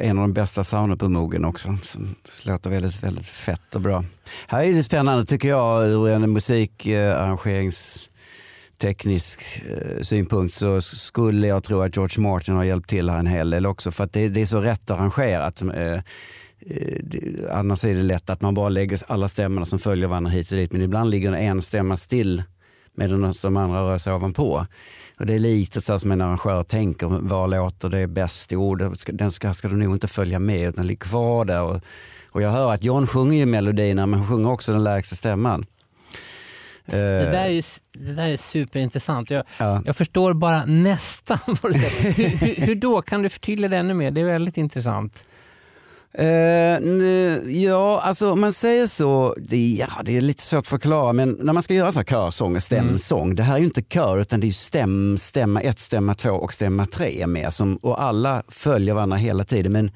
S4: en av de bästa sounden på mogen också. Som låter väldigt, väldigt fett och bra. Här är det spännande tycker jag ur en musikarrangeringsteknisk eh, synpunkt så skulle jag tro att George Martin har hjälpt till här en hel del också. För att det, det är så rätt arrangerat. Eh, eh, Annars är det lätt att man bara lägger alla stämmorna som följer varandra hit och dit. Men ibland ligger en stämma still medan de andra rör sig ovanpå. Och det är lite så som en arrangör tänker, var låter det bäst i ord? Den ska, ska du nog inte följa med utan ligg kvar där. Och, och jag hör att John sjunger ju melodierna men han sjunger också den lägsta stämman.
S5: Det, där är ju, det där är superintressant. Jag,
S4: Ja.
S5: jag förstår bara nästan vad du säger. hur, hur, hur då? Kan du förtydliga det ännu mer? Det är väldigt intressant.
S4: N- ja, alltså om man säger så, det, ja, det är lite svårt att förklara, men när man ska göra så här körsång och stämsång, det här är ju inte kör utan det är ju stäm, stämma ett, stämma två och stämma tre med, som, och alla följer varandra hela tiden. Men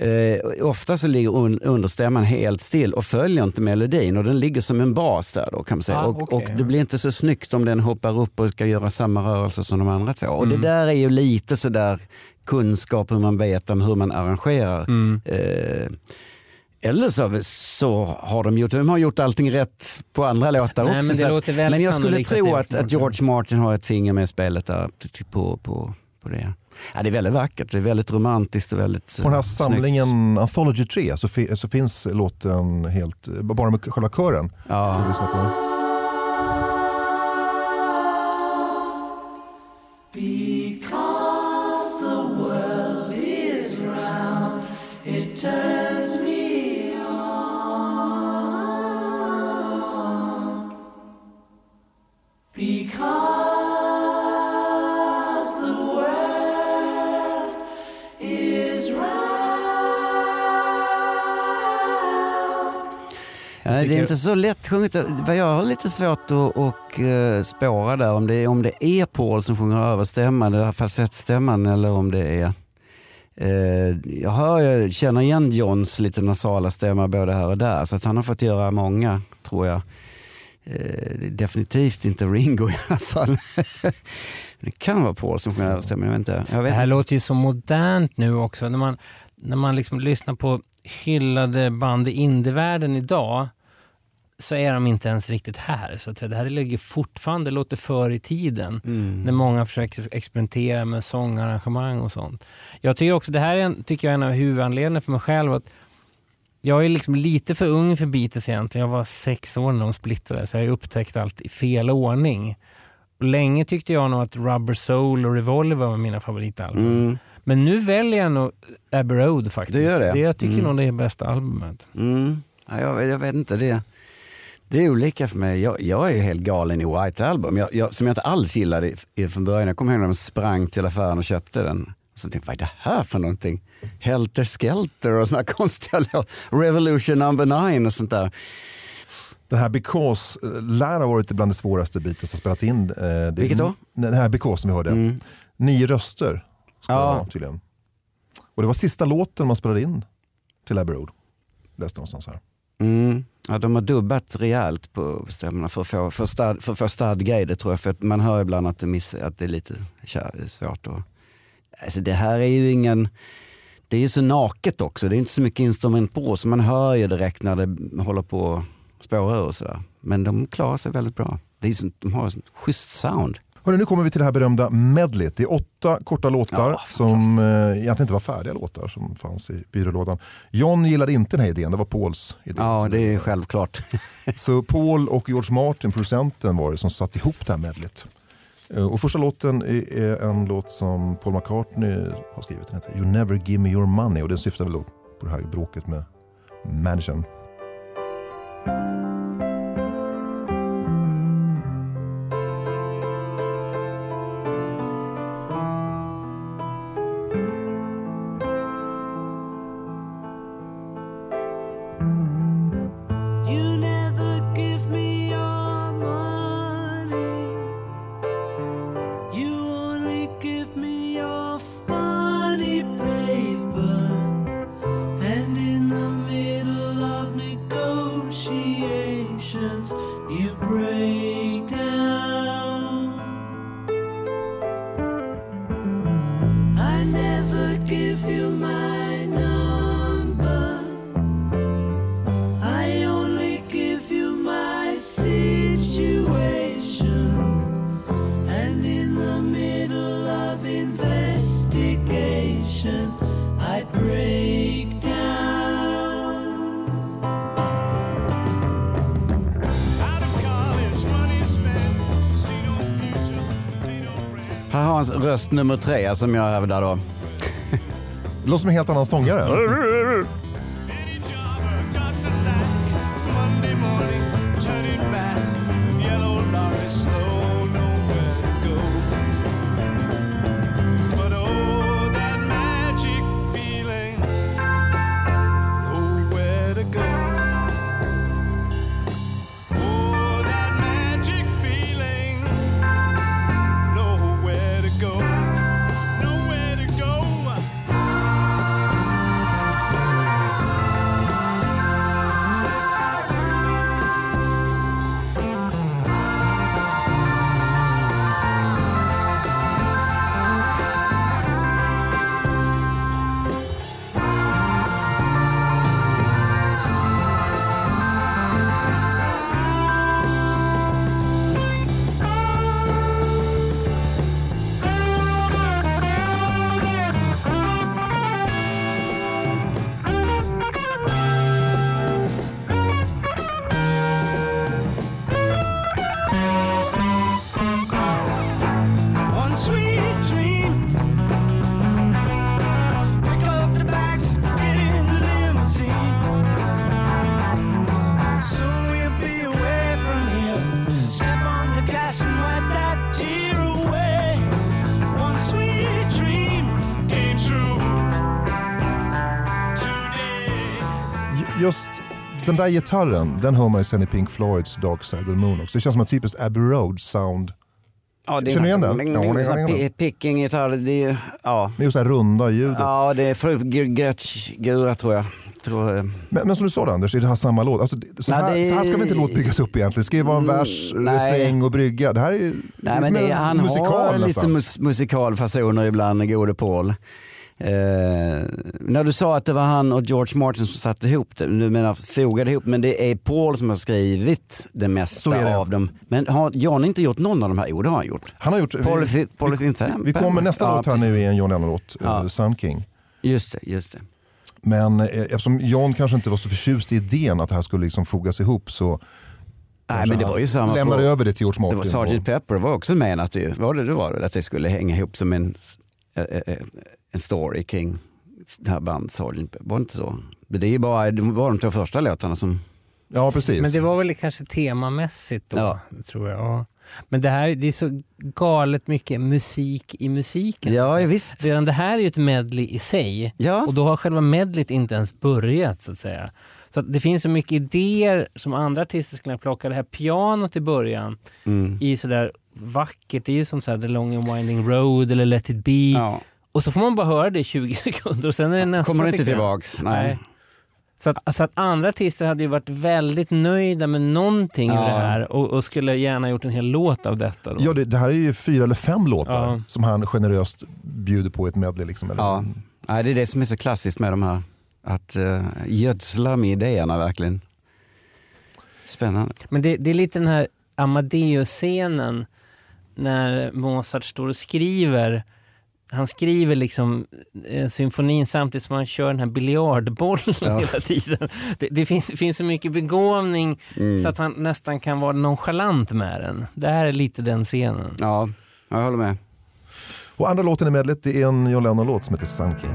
S4: Eh, ofta så ligger un, understämman helt still och följer inte melodin och den ligger som en bas där då kan man säga.
S5: Ah,
S4: och,
S5: okej,
S4: och det blir inte så snyggt om den hoppar upp och ska göra samma rörelse som de andra två. Och
S5: Mm.
S4: det där är ju lite sådär kunskap hur man vet om hur man arrangerar.
S5: Mm.
S4: Eh, eller så, så har de gjort, de har gjort allting rätt på andra låtar
S5: Nej,
S4: också.
S5: men
S4: att- men jag skulle tro att, att. George Martin har ett finger med i spelet där på, på, på det. Ja, det är väldigt vackert, det är väldigt romantiskt och väldigt
S1: På den här
S4: eh, snyggt.
S1: samlingen Anthology 3 så, fi- så finns låten helt, bara med själva kören.
S4: Ja.
S1: Vi
S4: det är inte så lätt sjunget. Jag har lite svårt att och, eh, spåra där om det, om det är Paul som sjunger över stämman, falsettstämman eller om det är eh, jag, hör, jag känner igen Johns lite nasala stämma både här och där så att han har fått göra många tror jag. Eh, det definitivt inte Ringo i alla fall. det kan vara Paul som sjunger över stämman, jag vet inte. Jag
S5: Det
S4: vet
S5: här
S4: inte.
S5: låter ju så modernt nu också. När man, när man liksom lyssnar på hyllade band i indievärlden idag så är de inte ens riktigt här. Så att säga. Det här ligger fortfarande, låter för i tiden.
S4: Mm.
S5: När många försöker experimentera med sångarrangemang och sånt. Jag tycker också, det här är en, tycker jag är en av huvudanledningarna för mig själv. att jag är liksom lite för ung för Beatles egentligen. Jag var sex år när de splittrade så jag har upptäckt allt i fel ordning. Länge tyckte jag nog att Rubber Soul och Revolver var mina favoritalbum.
S4: Mm.
S5: Men nu väljer jag nog Abbey Road faktiskt.
S4: Du gör det?
S5: jag tycker
S4: Mm.
S5: nog det är bästa albumet.
S4: Mm. Ja, jag, jag vet inte, det, det är olika för mig. Jag, jag är ju helt galen i White Album, jag, som jag inte alls gillade i- i- från början. Jag kommer ihåg när de sprang till affären och köpte den. Så tänkte jag, vad är det här för någonting? Helter Skelter och såna konstiga. Revolution number nine och sånt där.
S1: Den här Because eh, lär ha varit bland det svåraste Beatles har spelat in. Eh, det
S4: Vilket då?
S1: Den här Because som vi hörde.
S4: Mm.
S1: Nio röster ska
S4: Ja.
S1: det vara tydligen. Och det var sista låten man spelade in till Abbey Road. Läste någonstans här.
S4: Mm. Ja, de har dubbat rejält på stämmorna för att få, för stad, för att få stadga i det tror jag. För att man hör ibland att det, miss, att det är lite svårt. Att, alltså det här är ju ingen... Det är ju så naket också. Det är inte så mycket instrument på så man hör ju direkt när det håller på att spåra och sådär. Men de klarar sig väldigt bra. Det är så, de har ett schysst sound.
S1: Hörrni, nu kommer vi till det här berömda medlet. Det är åtta korta låtar
S4: Ja,
S1: som eh, egentligen inte var färdiga låtar som fanns i byrålådan. John gillade inte den här idén, det var Pauls idé.
S4: Ja, det är självklart.
S1: Så Paul och George Martin, producenten, var det som satte ihop det här medlet. Eh, och första låten är en låt som Paul McCartney har skrivit. Den heter You Never Give Me Your Money och den syftar väl på det här bråket med managern.
S4: Här har han röst nummer tre som jag hävdar då.
S1: Det låter som en helt annan sångare.
S2: Den där gitarren, den hör man ju sen i Pink Floyds Dark Side of the Moon också. Det känns som ett typiskt Abbey Road sound.
S4: Ja, det
S2: Känner du igen den?
S4: en- en- en sån här pi- Picking gitarr, det är, ja.
S2: Med just det här runda ljudet.
S4: ja, det är Gura tror jag. Tror, eh,
S2: Men, men som du sa Anders, är det här samma låt? Alltså, det- så,
S4: Nej,
S2: här,
S4: det-
S2: så här ska väl inte låt byggas upp egentligen? Det ska ju vara en
S4: Mm,
S2: vers,
S4: nej.
S2: refräng och brygga. Det här är ju det
S4: Nej,
S2: är
S4: men det,
S2: en
S4: han
S2: musikal
S4: har lite
S2: nästan.
S4: mus, musikalfasoner ibland, gode Paul. Eh, när du sa att det var han och George Martin som satte ihop det, du menar fogade ihop, men det är Paul som har skrivit det mesta
S2: det.
S4: av dem. Men har John inte gjort någon av de här? Jo, det har han gjort.
S2: Han har gjort,
S4: Polythe- Polythene Tham-
S2: vi kommer nästa
S4: Ja,
S2: låt här nu i en John Lennon-låt,
S4: Ja.
S2: eh, Sun King.
S4: Just det, just det.
S2: Men eh, eftersom John kanske inte var så förtjust i idén att det här skulle liksom fogas ihop så
S4: Nej, men det var ju samma
S2: lämnade
S4: på,
S2: över det till George
S4: det
S2: Martin.
S4: var Sgt. Pepper var också menat ju. Var det det var det? Att det skulle hänga ihop som en, en story kring det här. Pepper. Var det inte så? Men Det är ju bara det var de två första låtarna som...
S2: Ja, precis.
S5: Men det var väl kanske temamässigt då,
S4: Ja.
S5: tror jag. Ja. Men det här det är så galet mycket musik i musiken.
S4: Ja,
S5: säga.
S4: visst.
S5: Redan det här är ju ett medley i sig.
S4: Ja.
S5: Och då har själva medleyt inte ens börjat så att säga. Så att det finns så mycket idéer som andra artister skulle kunna plocka. Det här pianot i början
S4: Mm.
S5: ju sådär vackert. Det är ju som så här The Long and Winding Road eller Let It Be.
S4: Ja.
S5: Och så får man bara höra det i 20 sekunder och sen är det nästa
S4: Kommer inte
S5: sekvens.
S4: tillbaks. Nej.
S5: Så att, så att andra artister hade ju varit väldigt nöjda med någonting
S4: Ja.
S5: i det här och, och skulle gärna gjort en hel låt av detta. Då.
S2: Ja, det, det här är ju fyra eller fem låtar
S5: Ja.
S2: som han generöst bjuder på i ett medley. Liksom, eller,
S4: Ja. Nej, det är det som är så klassiskt med de här. Att uh, gödsla med idéerna verkligen. Spännande.
S5: Men det, det är lite den här Amadeus-scenen när Mozart står och skriver. Han skriver liksom eh, symfonin samtidigt som han kör den här biljardbollen
S4: Ja.
S5: hela tiden. Det, det, finns, det finns så mycket begåvning
S4: Mm.
S5: så att han nästan kan vara nonchalant med den. Det här är lite den scenen.
S4: Ja, jag håller med.
S2: Och andra låten i medlet det är en John Lennon-låt som heter Sun King.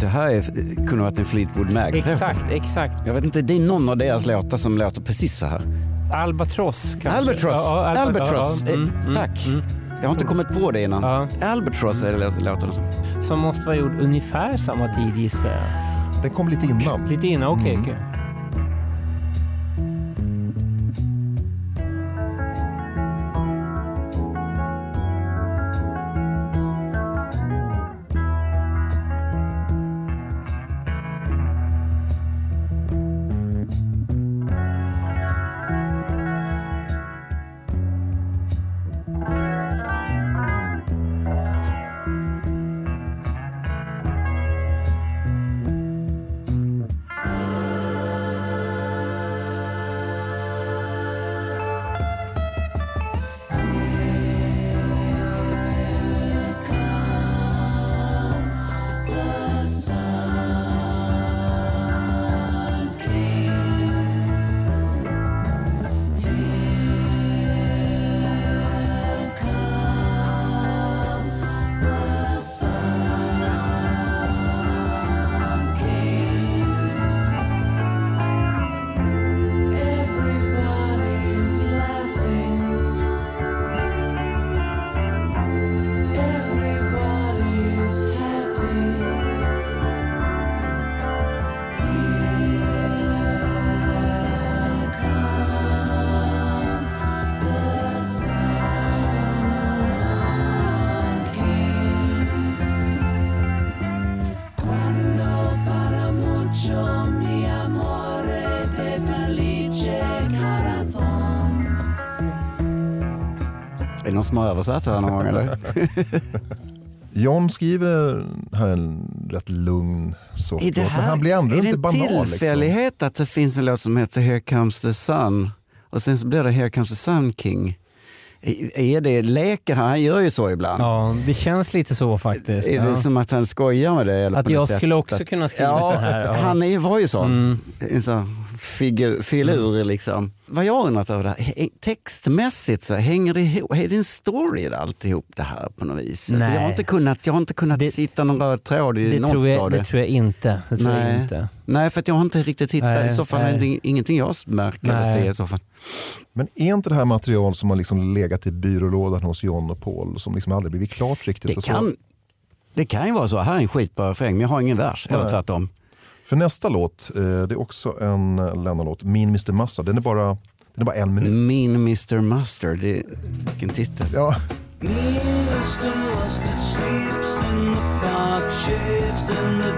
S4: Det här är, kunde varit en Fleetwood Mac.
S5: Exakt, exakt.
S4: Jag vet inte, det är någon av deras låtar som låter precis så här.
S5: Albatross kanske?
S4: Albatross,
S5: Ja, Alba-
S4: Albatross.
S5: ja, ja, mm,
S4: Eh,
S5: mm,
S4: tack.
S5: mm.
S4: Jag har inte kommit på det innan.
S5: Ja.
S4: Albatross är det låt- låten som.
S5: Som måste vara gjord ungefär samma tid gissar jag.
S2: Den kom lite innan.
S5: Lite innan, okej.
S2: Mm.
S5: okej.
S4: Som har översatt det här någon gång eller?
S2: John skriver här en rätt lugn låt,
S4: det
S2: men han blir ändå
S4: är det
S2: inte
S4: en
S2: banal. Liksom.
S4: tillfällighet att det finns en låt som heter Here comes the sun och sen så blir det Here comes the sun king? Är det, leker han? Han gör ju så ibland.
S5: Ja, det känns lite så faktiskt.
S4: Är
S5: Ja.
S4: det som att han skojar med det? Eller
S5: Att jag skulle också
S4: att-
S5: kunna skriva
S4: ja,
S5: det här, ja.
S4: Han är, var ju sån.
S5: Mm.
S4: Figur, filur liksom. Vad jag undrat över det här, textmässigt så hänger det ihop, är det en story i alltihop det här på något vis? För Jag har
S5: Nej.
S4: inte kunnat, jag har inte kunnat
S5: Det-
S4: sitta någon röd tråd i
S5: Det
S4: något
S5: tror,
S4: av
S5: jag,
S4: det.
S5: det tror jag inte. Det tror jag
S4: Nej.
S5: inte.
S4: Nej, för att jag har inte riktigt hittat.
S5: Nej,
S4: I så fall är
S5: nej.
S4: det ingenting jag märker eller
S5: Nej.
S4: ser i så fall.
S2: Men är inte det här material som har liksom legat i byrålådan hos John och Paul som liksom aldrig blivit klart riktigt?
S4: Det
S2: och så?
S4: kan, Det kan ju vara så, här är en skitbra refräng men jag har ingen vers. Eller
S2: Nej.
S4: tvärtom.
S2: För nästa låt, eh, det är också en Lennon-låt, Mean Mr Mustard. Den är bara, den är bara en minut.
S4: Min Mr Mustard, det, vilken titel.
S2: Ja,
S1: Mr. Mustard sleeps in the park, shaves in the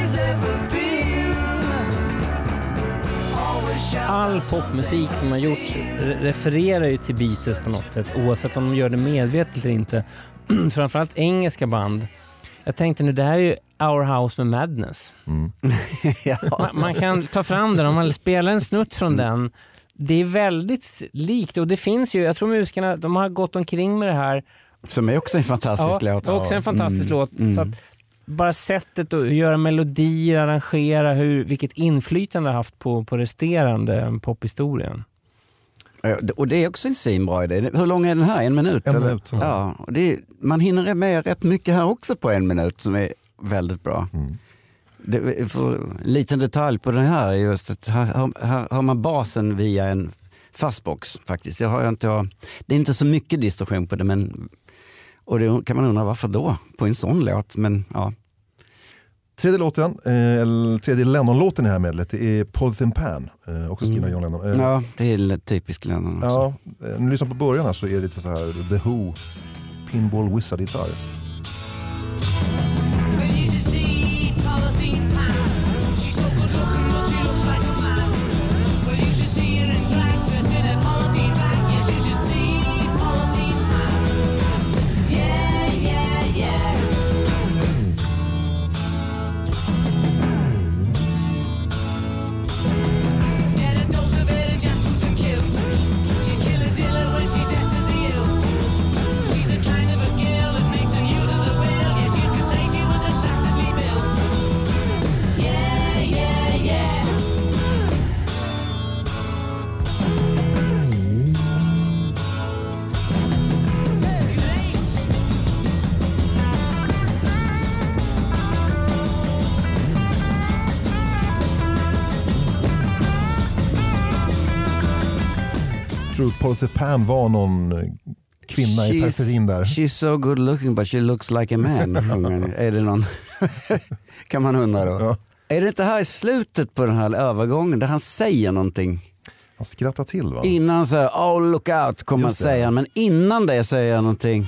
S5: All popmusik som har gjorts re- refererar ju till Beatles på något sätt oavsett om de gör det medvetet eller inte. Framförallt engelska band. Jag tänkte nu, det här är ju Our House med Madness. man, man kan ta fram den, om man spelar en snutt från den. Det är väldigt likt och det finns ju, jag tror musikerna de har gått omkring med det här.
S4: Som är också en fantastisk
S5: ja,
S4: låt.
S5: också en fantastisk
S4: Mm,
S5: låt.
S4: mm.
S5: Så att bara sättet att göra melodier, arrangera, hur, vilket inflytande det har haft på, på resterande pophistorien.
S4: Och det är också en svinbra idé. Hur lång är den här? En minut?
S2: En
S4: eller?
S2: minut, ja.
S4: Ja, och det är, man hinner med rätt mycket här också på en minut som är väldigt bra.
S2: Mm.
S4: Det, för, en liten detalj på den här är just att här, här, här har man basen via en fastbox faktiskt. Det, har jag inte, det är inte så mycket distorsion på det men och det kan man undra varför då på en sån låt. Men ja,
S2: Tredje låten, eh, tredje Lennon-låten i det här medlet, det är Polythene Pan. Eh, också skriven av John Lennon. Eh,
S4: Mm. ja det är typiskt Lennon också.
S2: ja, eh, när du lyssnar på början här så är det lite så här The Who, Pinball Wizard-gitarr.
S1: Polythene
S2: Pan var någon eh, kvinna i periferin där?
S4: She's so good looking but she looks like a man. är det någon? kan man undra då.
S2: Ja.
S4: Är det inte här i slutet på den här övergången där han säger någonting?
S2: Han skrattar till va?
S4: Innan han säger oh look out kommer han säga, men innan det säger han någonting.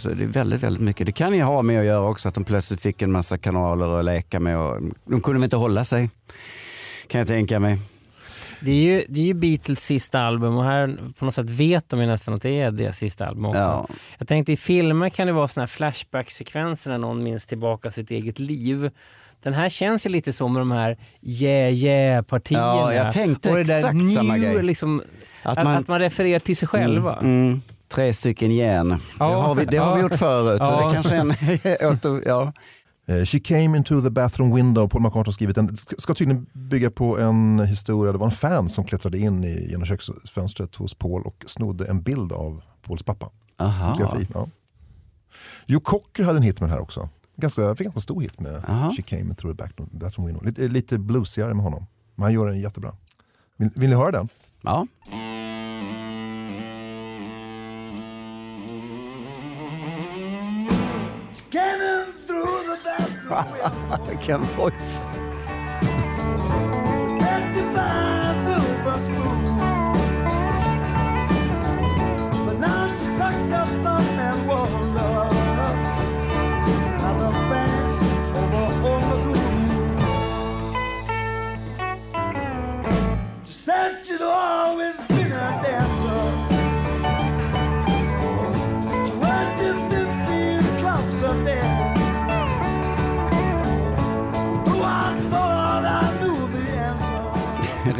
S4: Så det är väldigt, väldigt mycket. Det kan ju ha med att göra också att de plötsligt fick en massa kanaler att leka med. Och de kunde väl inte hålla sig, kan jag tänka mig.
S5: Det är, ju, det är ju Beatles sista album och här på något sätt vet de ju nästan att det är deras sista album också.
S4: Ja.
S5: Jag tänkte i filmer kan det vara såna här flashback-sekvenser när någon minns tillbaka sitt eget liv. Den här känns ju lite så med de här yeah yeah-partierna.
S4: Ja, jag tänkte
S5: och det där
S4: exakt samma
S5: new,
S4: grej.
S5: Liksom,
S4: Att
S5: att,
S4: man-
S5: att man refererar till sig själva.
S4: Mm. Tre stycken igen. Det
S5: Ja.
S4: har vi, det har vi gjort förut. Så
S5: Ja.
S4: det kanske är en ja.
S2: Eh, She came into the bathroom window, Paul McCartney har skrivit den. Det ska- tydligen bygga på en historia, det var en fan som klättrade in i, genom köksfönstret hos Paul och snodde en bild av Pauls pappa.
S4: Aha.
S2: Fotografi, ja. Joe Cocker hade en hit med den här också. Ganska, fick ganska stor hit med
S4: Aha.
S2: She came into the bathroom window. Lite, lite bluesigare med honom. Men han gör den jättebra. Vill, vill ni höra den?
S4: Ja. Vilken voice.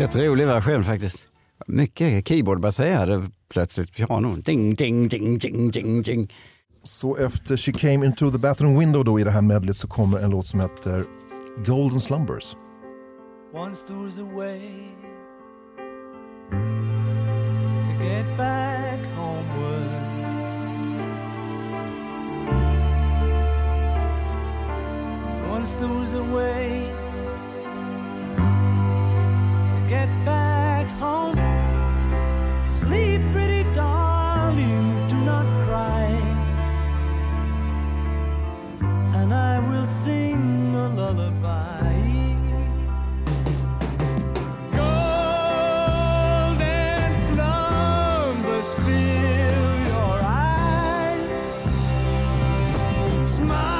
S4: Rätt rolig version faktiskt. Mycket keyboardbaserade plötsligt piano. Ding, ding, ding, ding, ding, ding.
S2: Så efter She came into the bathroom window då i det här medlet så kommer en låt som heter Golden Slumbers.
S1: Once there was a way to get back homeward. Once there was a way to get back home. Sleep, pretty darling, do not cry. And I will sing a lullaby. Fill your eyes. Smiles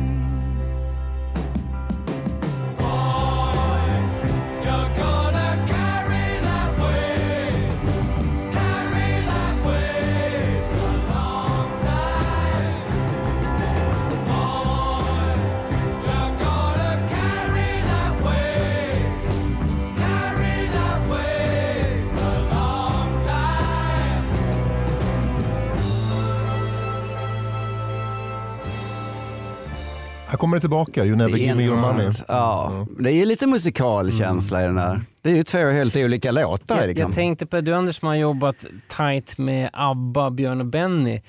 S2: Kommer det tillbaka, You never
S4: Det är
S2: give me your money.
S4: intressant. Ja, det är lite musikalkänsla i den här. Det är ju två helt olika låtar.
S5: Jag,
S4: liksom.
S5: jag tänkte på du Anders som har jobbat tight med ABBA, Björn och Benny.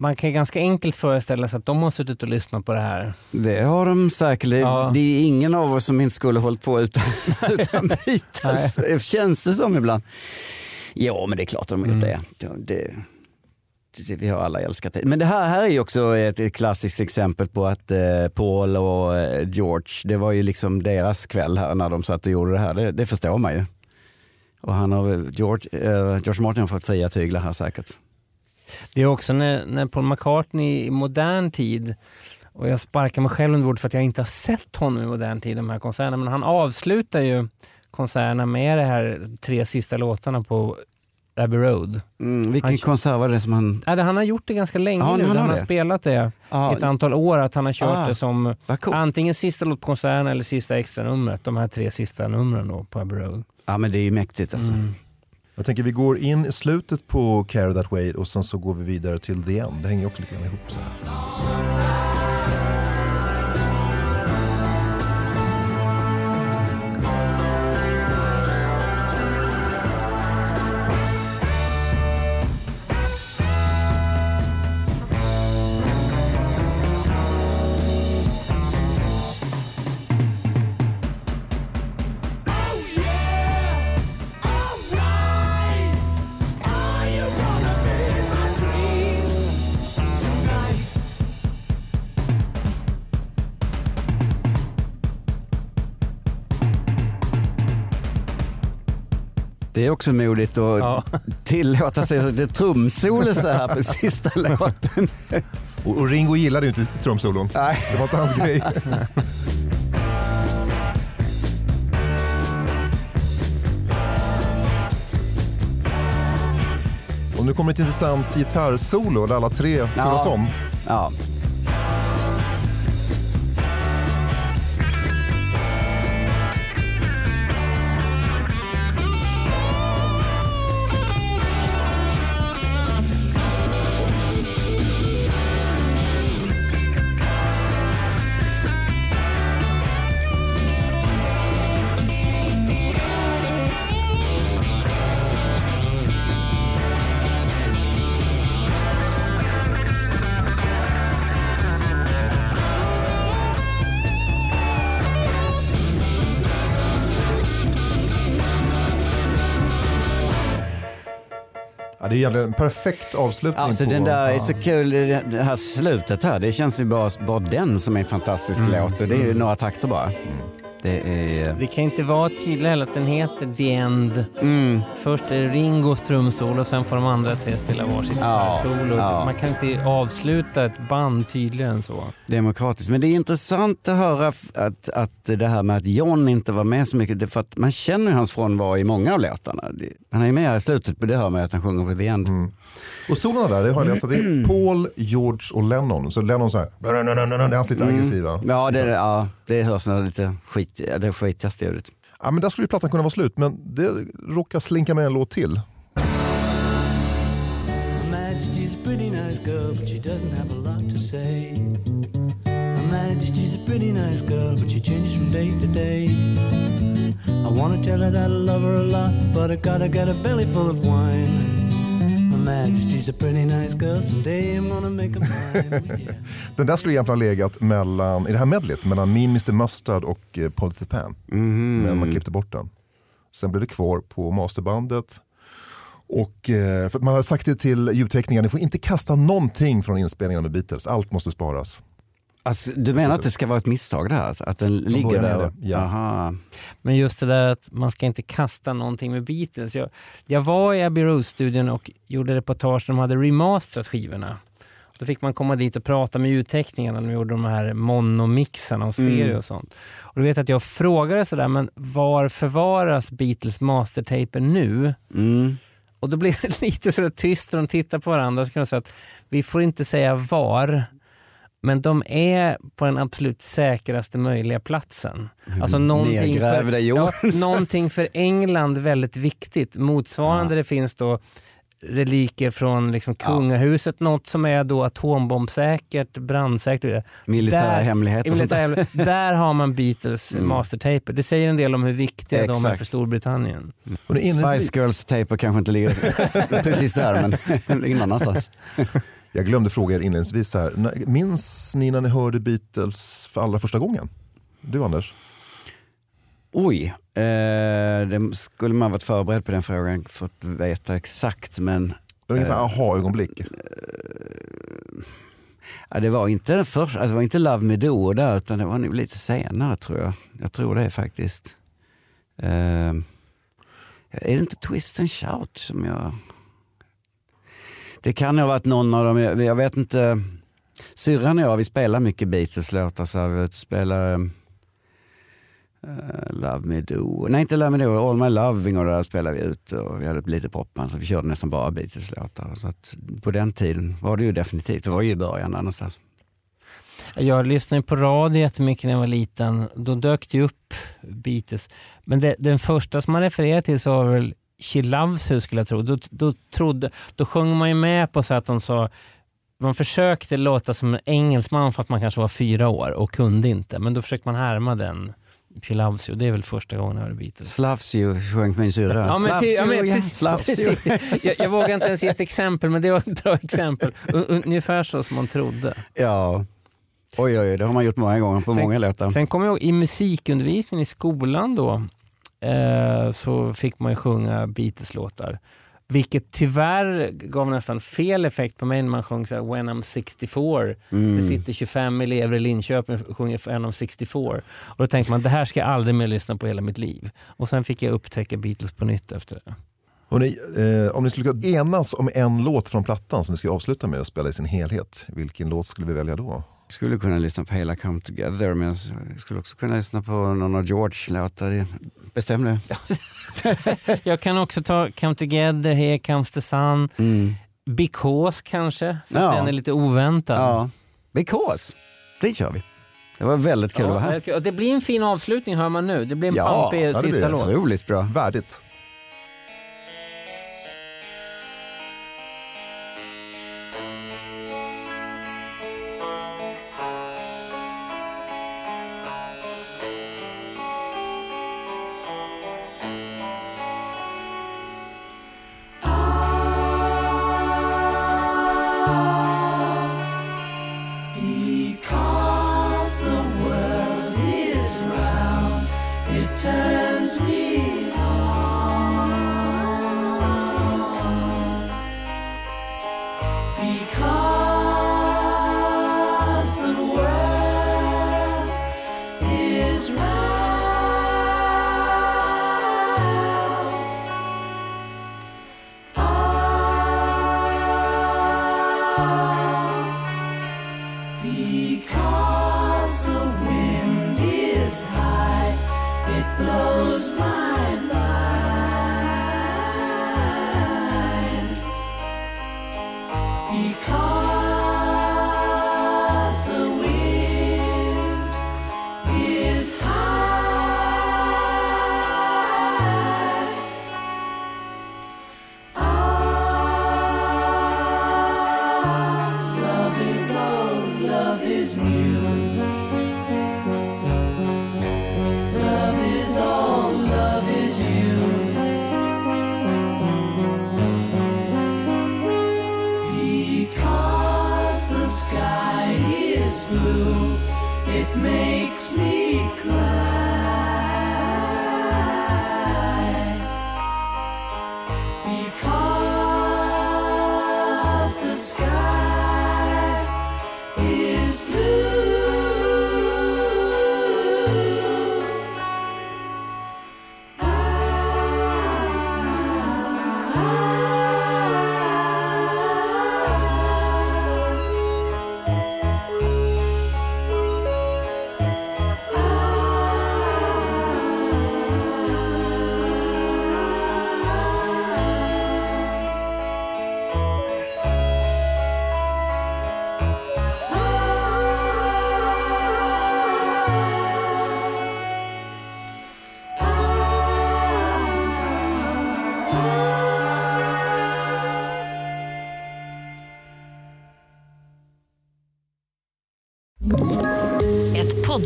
S5: Man kan ganska enkelt föreställa sig att de har suttit och lyssnat på det här.
S4: Det har de säkert. Det,
S5: Ja.
S4: det är ingen av oss som inte skulle hållit på utan, utan Beatles. Känns det som ibland. Ja, men det är klart de har gjort
S5: Mm.
S4: det, det. Vi har alla älskat det. Men det här, här är ju också ett, ett klassiskt exempel på att eh, Paul och eh, George, det var ju liksom deras kväll här när de satt och gjorde det här. Det, det förstår man ju. Och han har, eh, George, eh, George Martin har fått fria tyglar här säkert.
S5: Det är också när, när Paul McCartney i modern tid, och jag sparkar mig själv under bordet för att jag inte har sett honom i modern tid, de här konserterna, men han avslutar ju konserterna med de här tre sista låtarna på Abbey Road.
S4: Mm, vilken
S5: Han-
S4: konsert var det som han...
S5: Ja, det- han har gjort det ganska länge
S4: Ja,
S5: nu.
S4: han
S5: Han,
S4: har det.
S5: spelat det
S4: Ja,
S5: i ett antal år. Att han har kört
S4: Ah,
S5: det som
S4: vad coolt.
S5: antingen sista låt på konserten eller sista extra numret. De här tre sista numren då på Abbey Road.
S4: Ja men det är ju mäktigt alltså.
S2: Jag tänker vi går in i slutet på Carry That Way och sen så går vi vidare till The End. Det hänger ju också lite grann ihop. Så här.
S4: Också modigt att
S5: Ja.
S4: tillåta sig det trumsolo så här på sista låten.
S2: Och, och Ringo gillade ju inte trumsolon.
S4: Nej.
S2: Det var inte hans grej. Och nu kommer ett intressant gitarrsolo där alla tre turas om.
S4: Ja.
S2: Egentligen en perfekt avslutning
S4: Alltså
S2: på...
S4: den där är
S2: Ja.
S4: så kul, det här slutet här, det känns ju bara, bara den som är en fantastisk låt och det är ju några takter bara. Det är...
S5: Det kan inte vara tydligt heller att den heter The End.
S4: Mm.
S5: Först är det Ringos trumsolo och sen får de andra tre spela varsitt
S4: Ja,
S5: gitarrsolo.
S4: ja.
S5: Man kan inte avsluta ett band tydligare än så.
S4: demokratiskt. Men det är intressant att höra att, att det här med att John inte var med så mycket, för att man känner ju hans frånvaro i många av låtarna. Han är ju med i slutet, det hör man att han sjunger på The End.
S2: Och solorna där, det har jag läst att det är Paul, George och Lennon. Så Lennon så här, det är hans lite aggressiva.
S4: Ja, det, ja, det hörs när lite skit, det skitigaste ljudet.
S2: Ja, men där skulle ju plattan kunna vara slut, men det råkar slinka med en låt till.
S1: Majesty's a pretty nice girl, but she doesn't have a lot to say. Majesty's a pretty nice girl, but she changes from day to day. I wanna tell her that I love her a lot, but I gotta get a belly full of wine.
S2: Den där skulle egentligen ha legat mellan, i det här medlet mellan Me, Mr Mustard och eh, Paul the Pan. Men man klippte bort den. Sen blev det kvar på masterbandet. Och, eh, för att man hade sagt det till ljudteknikerna, ni får inte kasta någonting från inspelningen med Beatles. Allt måste sparas.
S4: Alltså, du menar att det ska vara ett misstag där? Att- Att den ligger
S2: början
S4: där? och-
S2: ja.
S4: Aha.
S5: Men just det där att man ska inte kasta någonting med Beatles. Jag, jag var i Abbey Road-studion och gjorde reportage där de hade remasterat skivorna. Då fick man komma dit och prata med ljudteknikerna när de gjorde de här monomixarna och stereo
S4: Mm.
S5: och sånt. Och du vet att jag frågade sådär, men var förvaras Beatles mastertaper nu?
S4: Mm.
S5: Och då blev det lite så tyst och de tittar på varandra. Så kan de säga att vi får inte säga var, men de är på den absolut säkraste möjliga platsen. Alltså någonting
S4: Nedgrävda
S5: för, ja, någonting för England väldigt viktigt. Motsvarande det finns då reliker från liksom kungahuset, något som är då atombombsäkert, brandsäkert.
S4: Militära
S5: Där-
S4: hemligheter. där.
S5: har man Beatles
S4: Mm.
S5: mastertaper. Det säger en del om hur viktiga de är
S4: Exakt.
S5: för Storbritannien.
S2: Och det inledningsvis-
S4: Spice Girls-tejper kanske inte ligger precis där, men ligger någon annanstans.
S2: Jag glömde fråga er inledningsvis, här. Minns ni när ni hörde Beatles för allra första gången? Du Anders?
S4: Oj, eh, det skulle man varit förberedd på den frågan för att veta exakt. Men
S2: Det var inget
S4: Eh.
S2: aha-ögonblick.
S4: ja, det var inte den första, alltså, det var inte Love Me Do där utan det var nog lite senare tror jag. Jag tror det faktiskt. Eh, är det inte Twist and Shout som jag... Det kan ha varit någon av dem, jag, jag vet inte. Syrran och jag vi spelar mycket Beatles-låtar så vi var ute och spelar eh, eh, Love Me Do, nej inte Love Me Do, All My Loving och det där spelade vi ut och vi hade lite popband så vi körde nästan bara Beatles-låtar. Så att på den tiden var det ju definitivt, det var ju i början där någonstans.
S5: Jag lyssnade på radio jättemycket när jag var liten. Då dök det upp Beatles. Men det, den första som man refererar till så var väl She Loves You skulle jag tro. Då, då, trodde, då sjöng man ju med på så att de sa man försökte låta som en engelsman för att man kanske var fyra år och kunde inte. Men då försökte man härma den She Loves You. Det är väl första gången jag hörde Beatles.
S4: Slavs you sjöng min syrra.
S5: Ja, men, ty- ja, men, precis, precis. Jag, jag vågar inte ens ge ett exempel men det var ett bra exempel. Un- Ungefär så som man trodde.
S4: Ja. Oj, oj, det har man gjort många gånger på
S5: Sen-
S4: många låtar.
S5: Sen kommer jag ihåg i musikundervisningen i skolan då eh, så fick man ju sjunga Beatles-låtar. Vilket tyvärr gav nästan fel effekt på mig när man sjöng så här, When I'm 64.
S4: Mm.
S5: Det sitter 25 elever i Linköping och sjunger When I'm 64. Och då tänkte man det här ska jag aldrig mer lyssna på hela mitt liv. Och sen fick jag upptäcka Beatles på nytt efter det.
S1: Hörrni, eh, om ni skulle kunna enas om en låt från plattan som vi ska avsluta med att spela i sin helhet, vilken låt skulle vi välja då?
S4: Jag skulle kunna lyssna på hela Come Together men jag skulle också kunna lyssna på någon av George-låtar. Bestäm det.
S5: Jag kan också ta Come Together, Here Comes the Sun,
S4: Mm.
S5: Because kanske, för
S4: Ja.
S5: att den är lite oväntad.
S4: Ja, because. Det kör vi. Det var väldigt kul att vara här.
S5: Ja, och det blir en fin avslutning hör man nu. Det blir en
S4: Ja,
S5: pampig
S1: ja, det blir
S5: sista
S1: det.
S5: låt.
S4: Otroligt bra.
S1: Värdigt.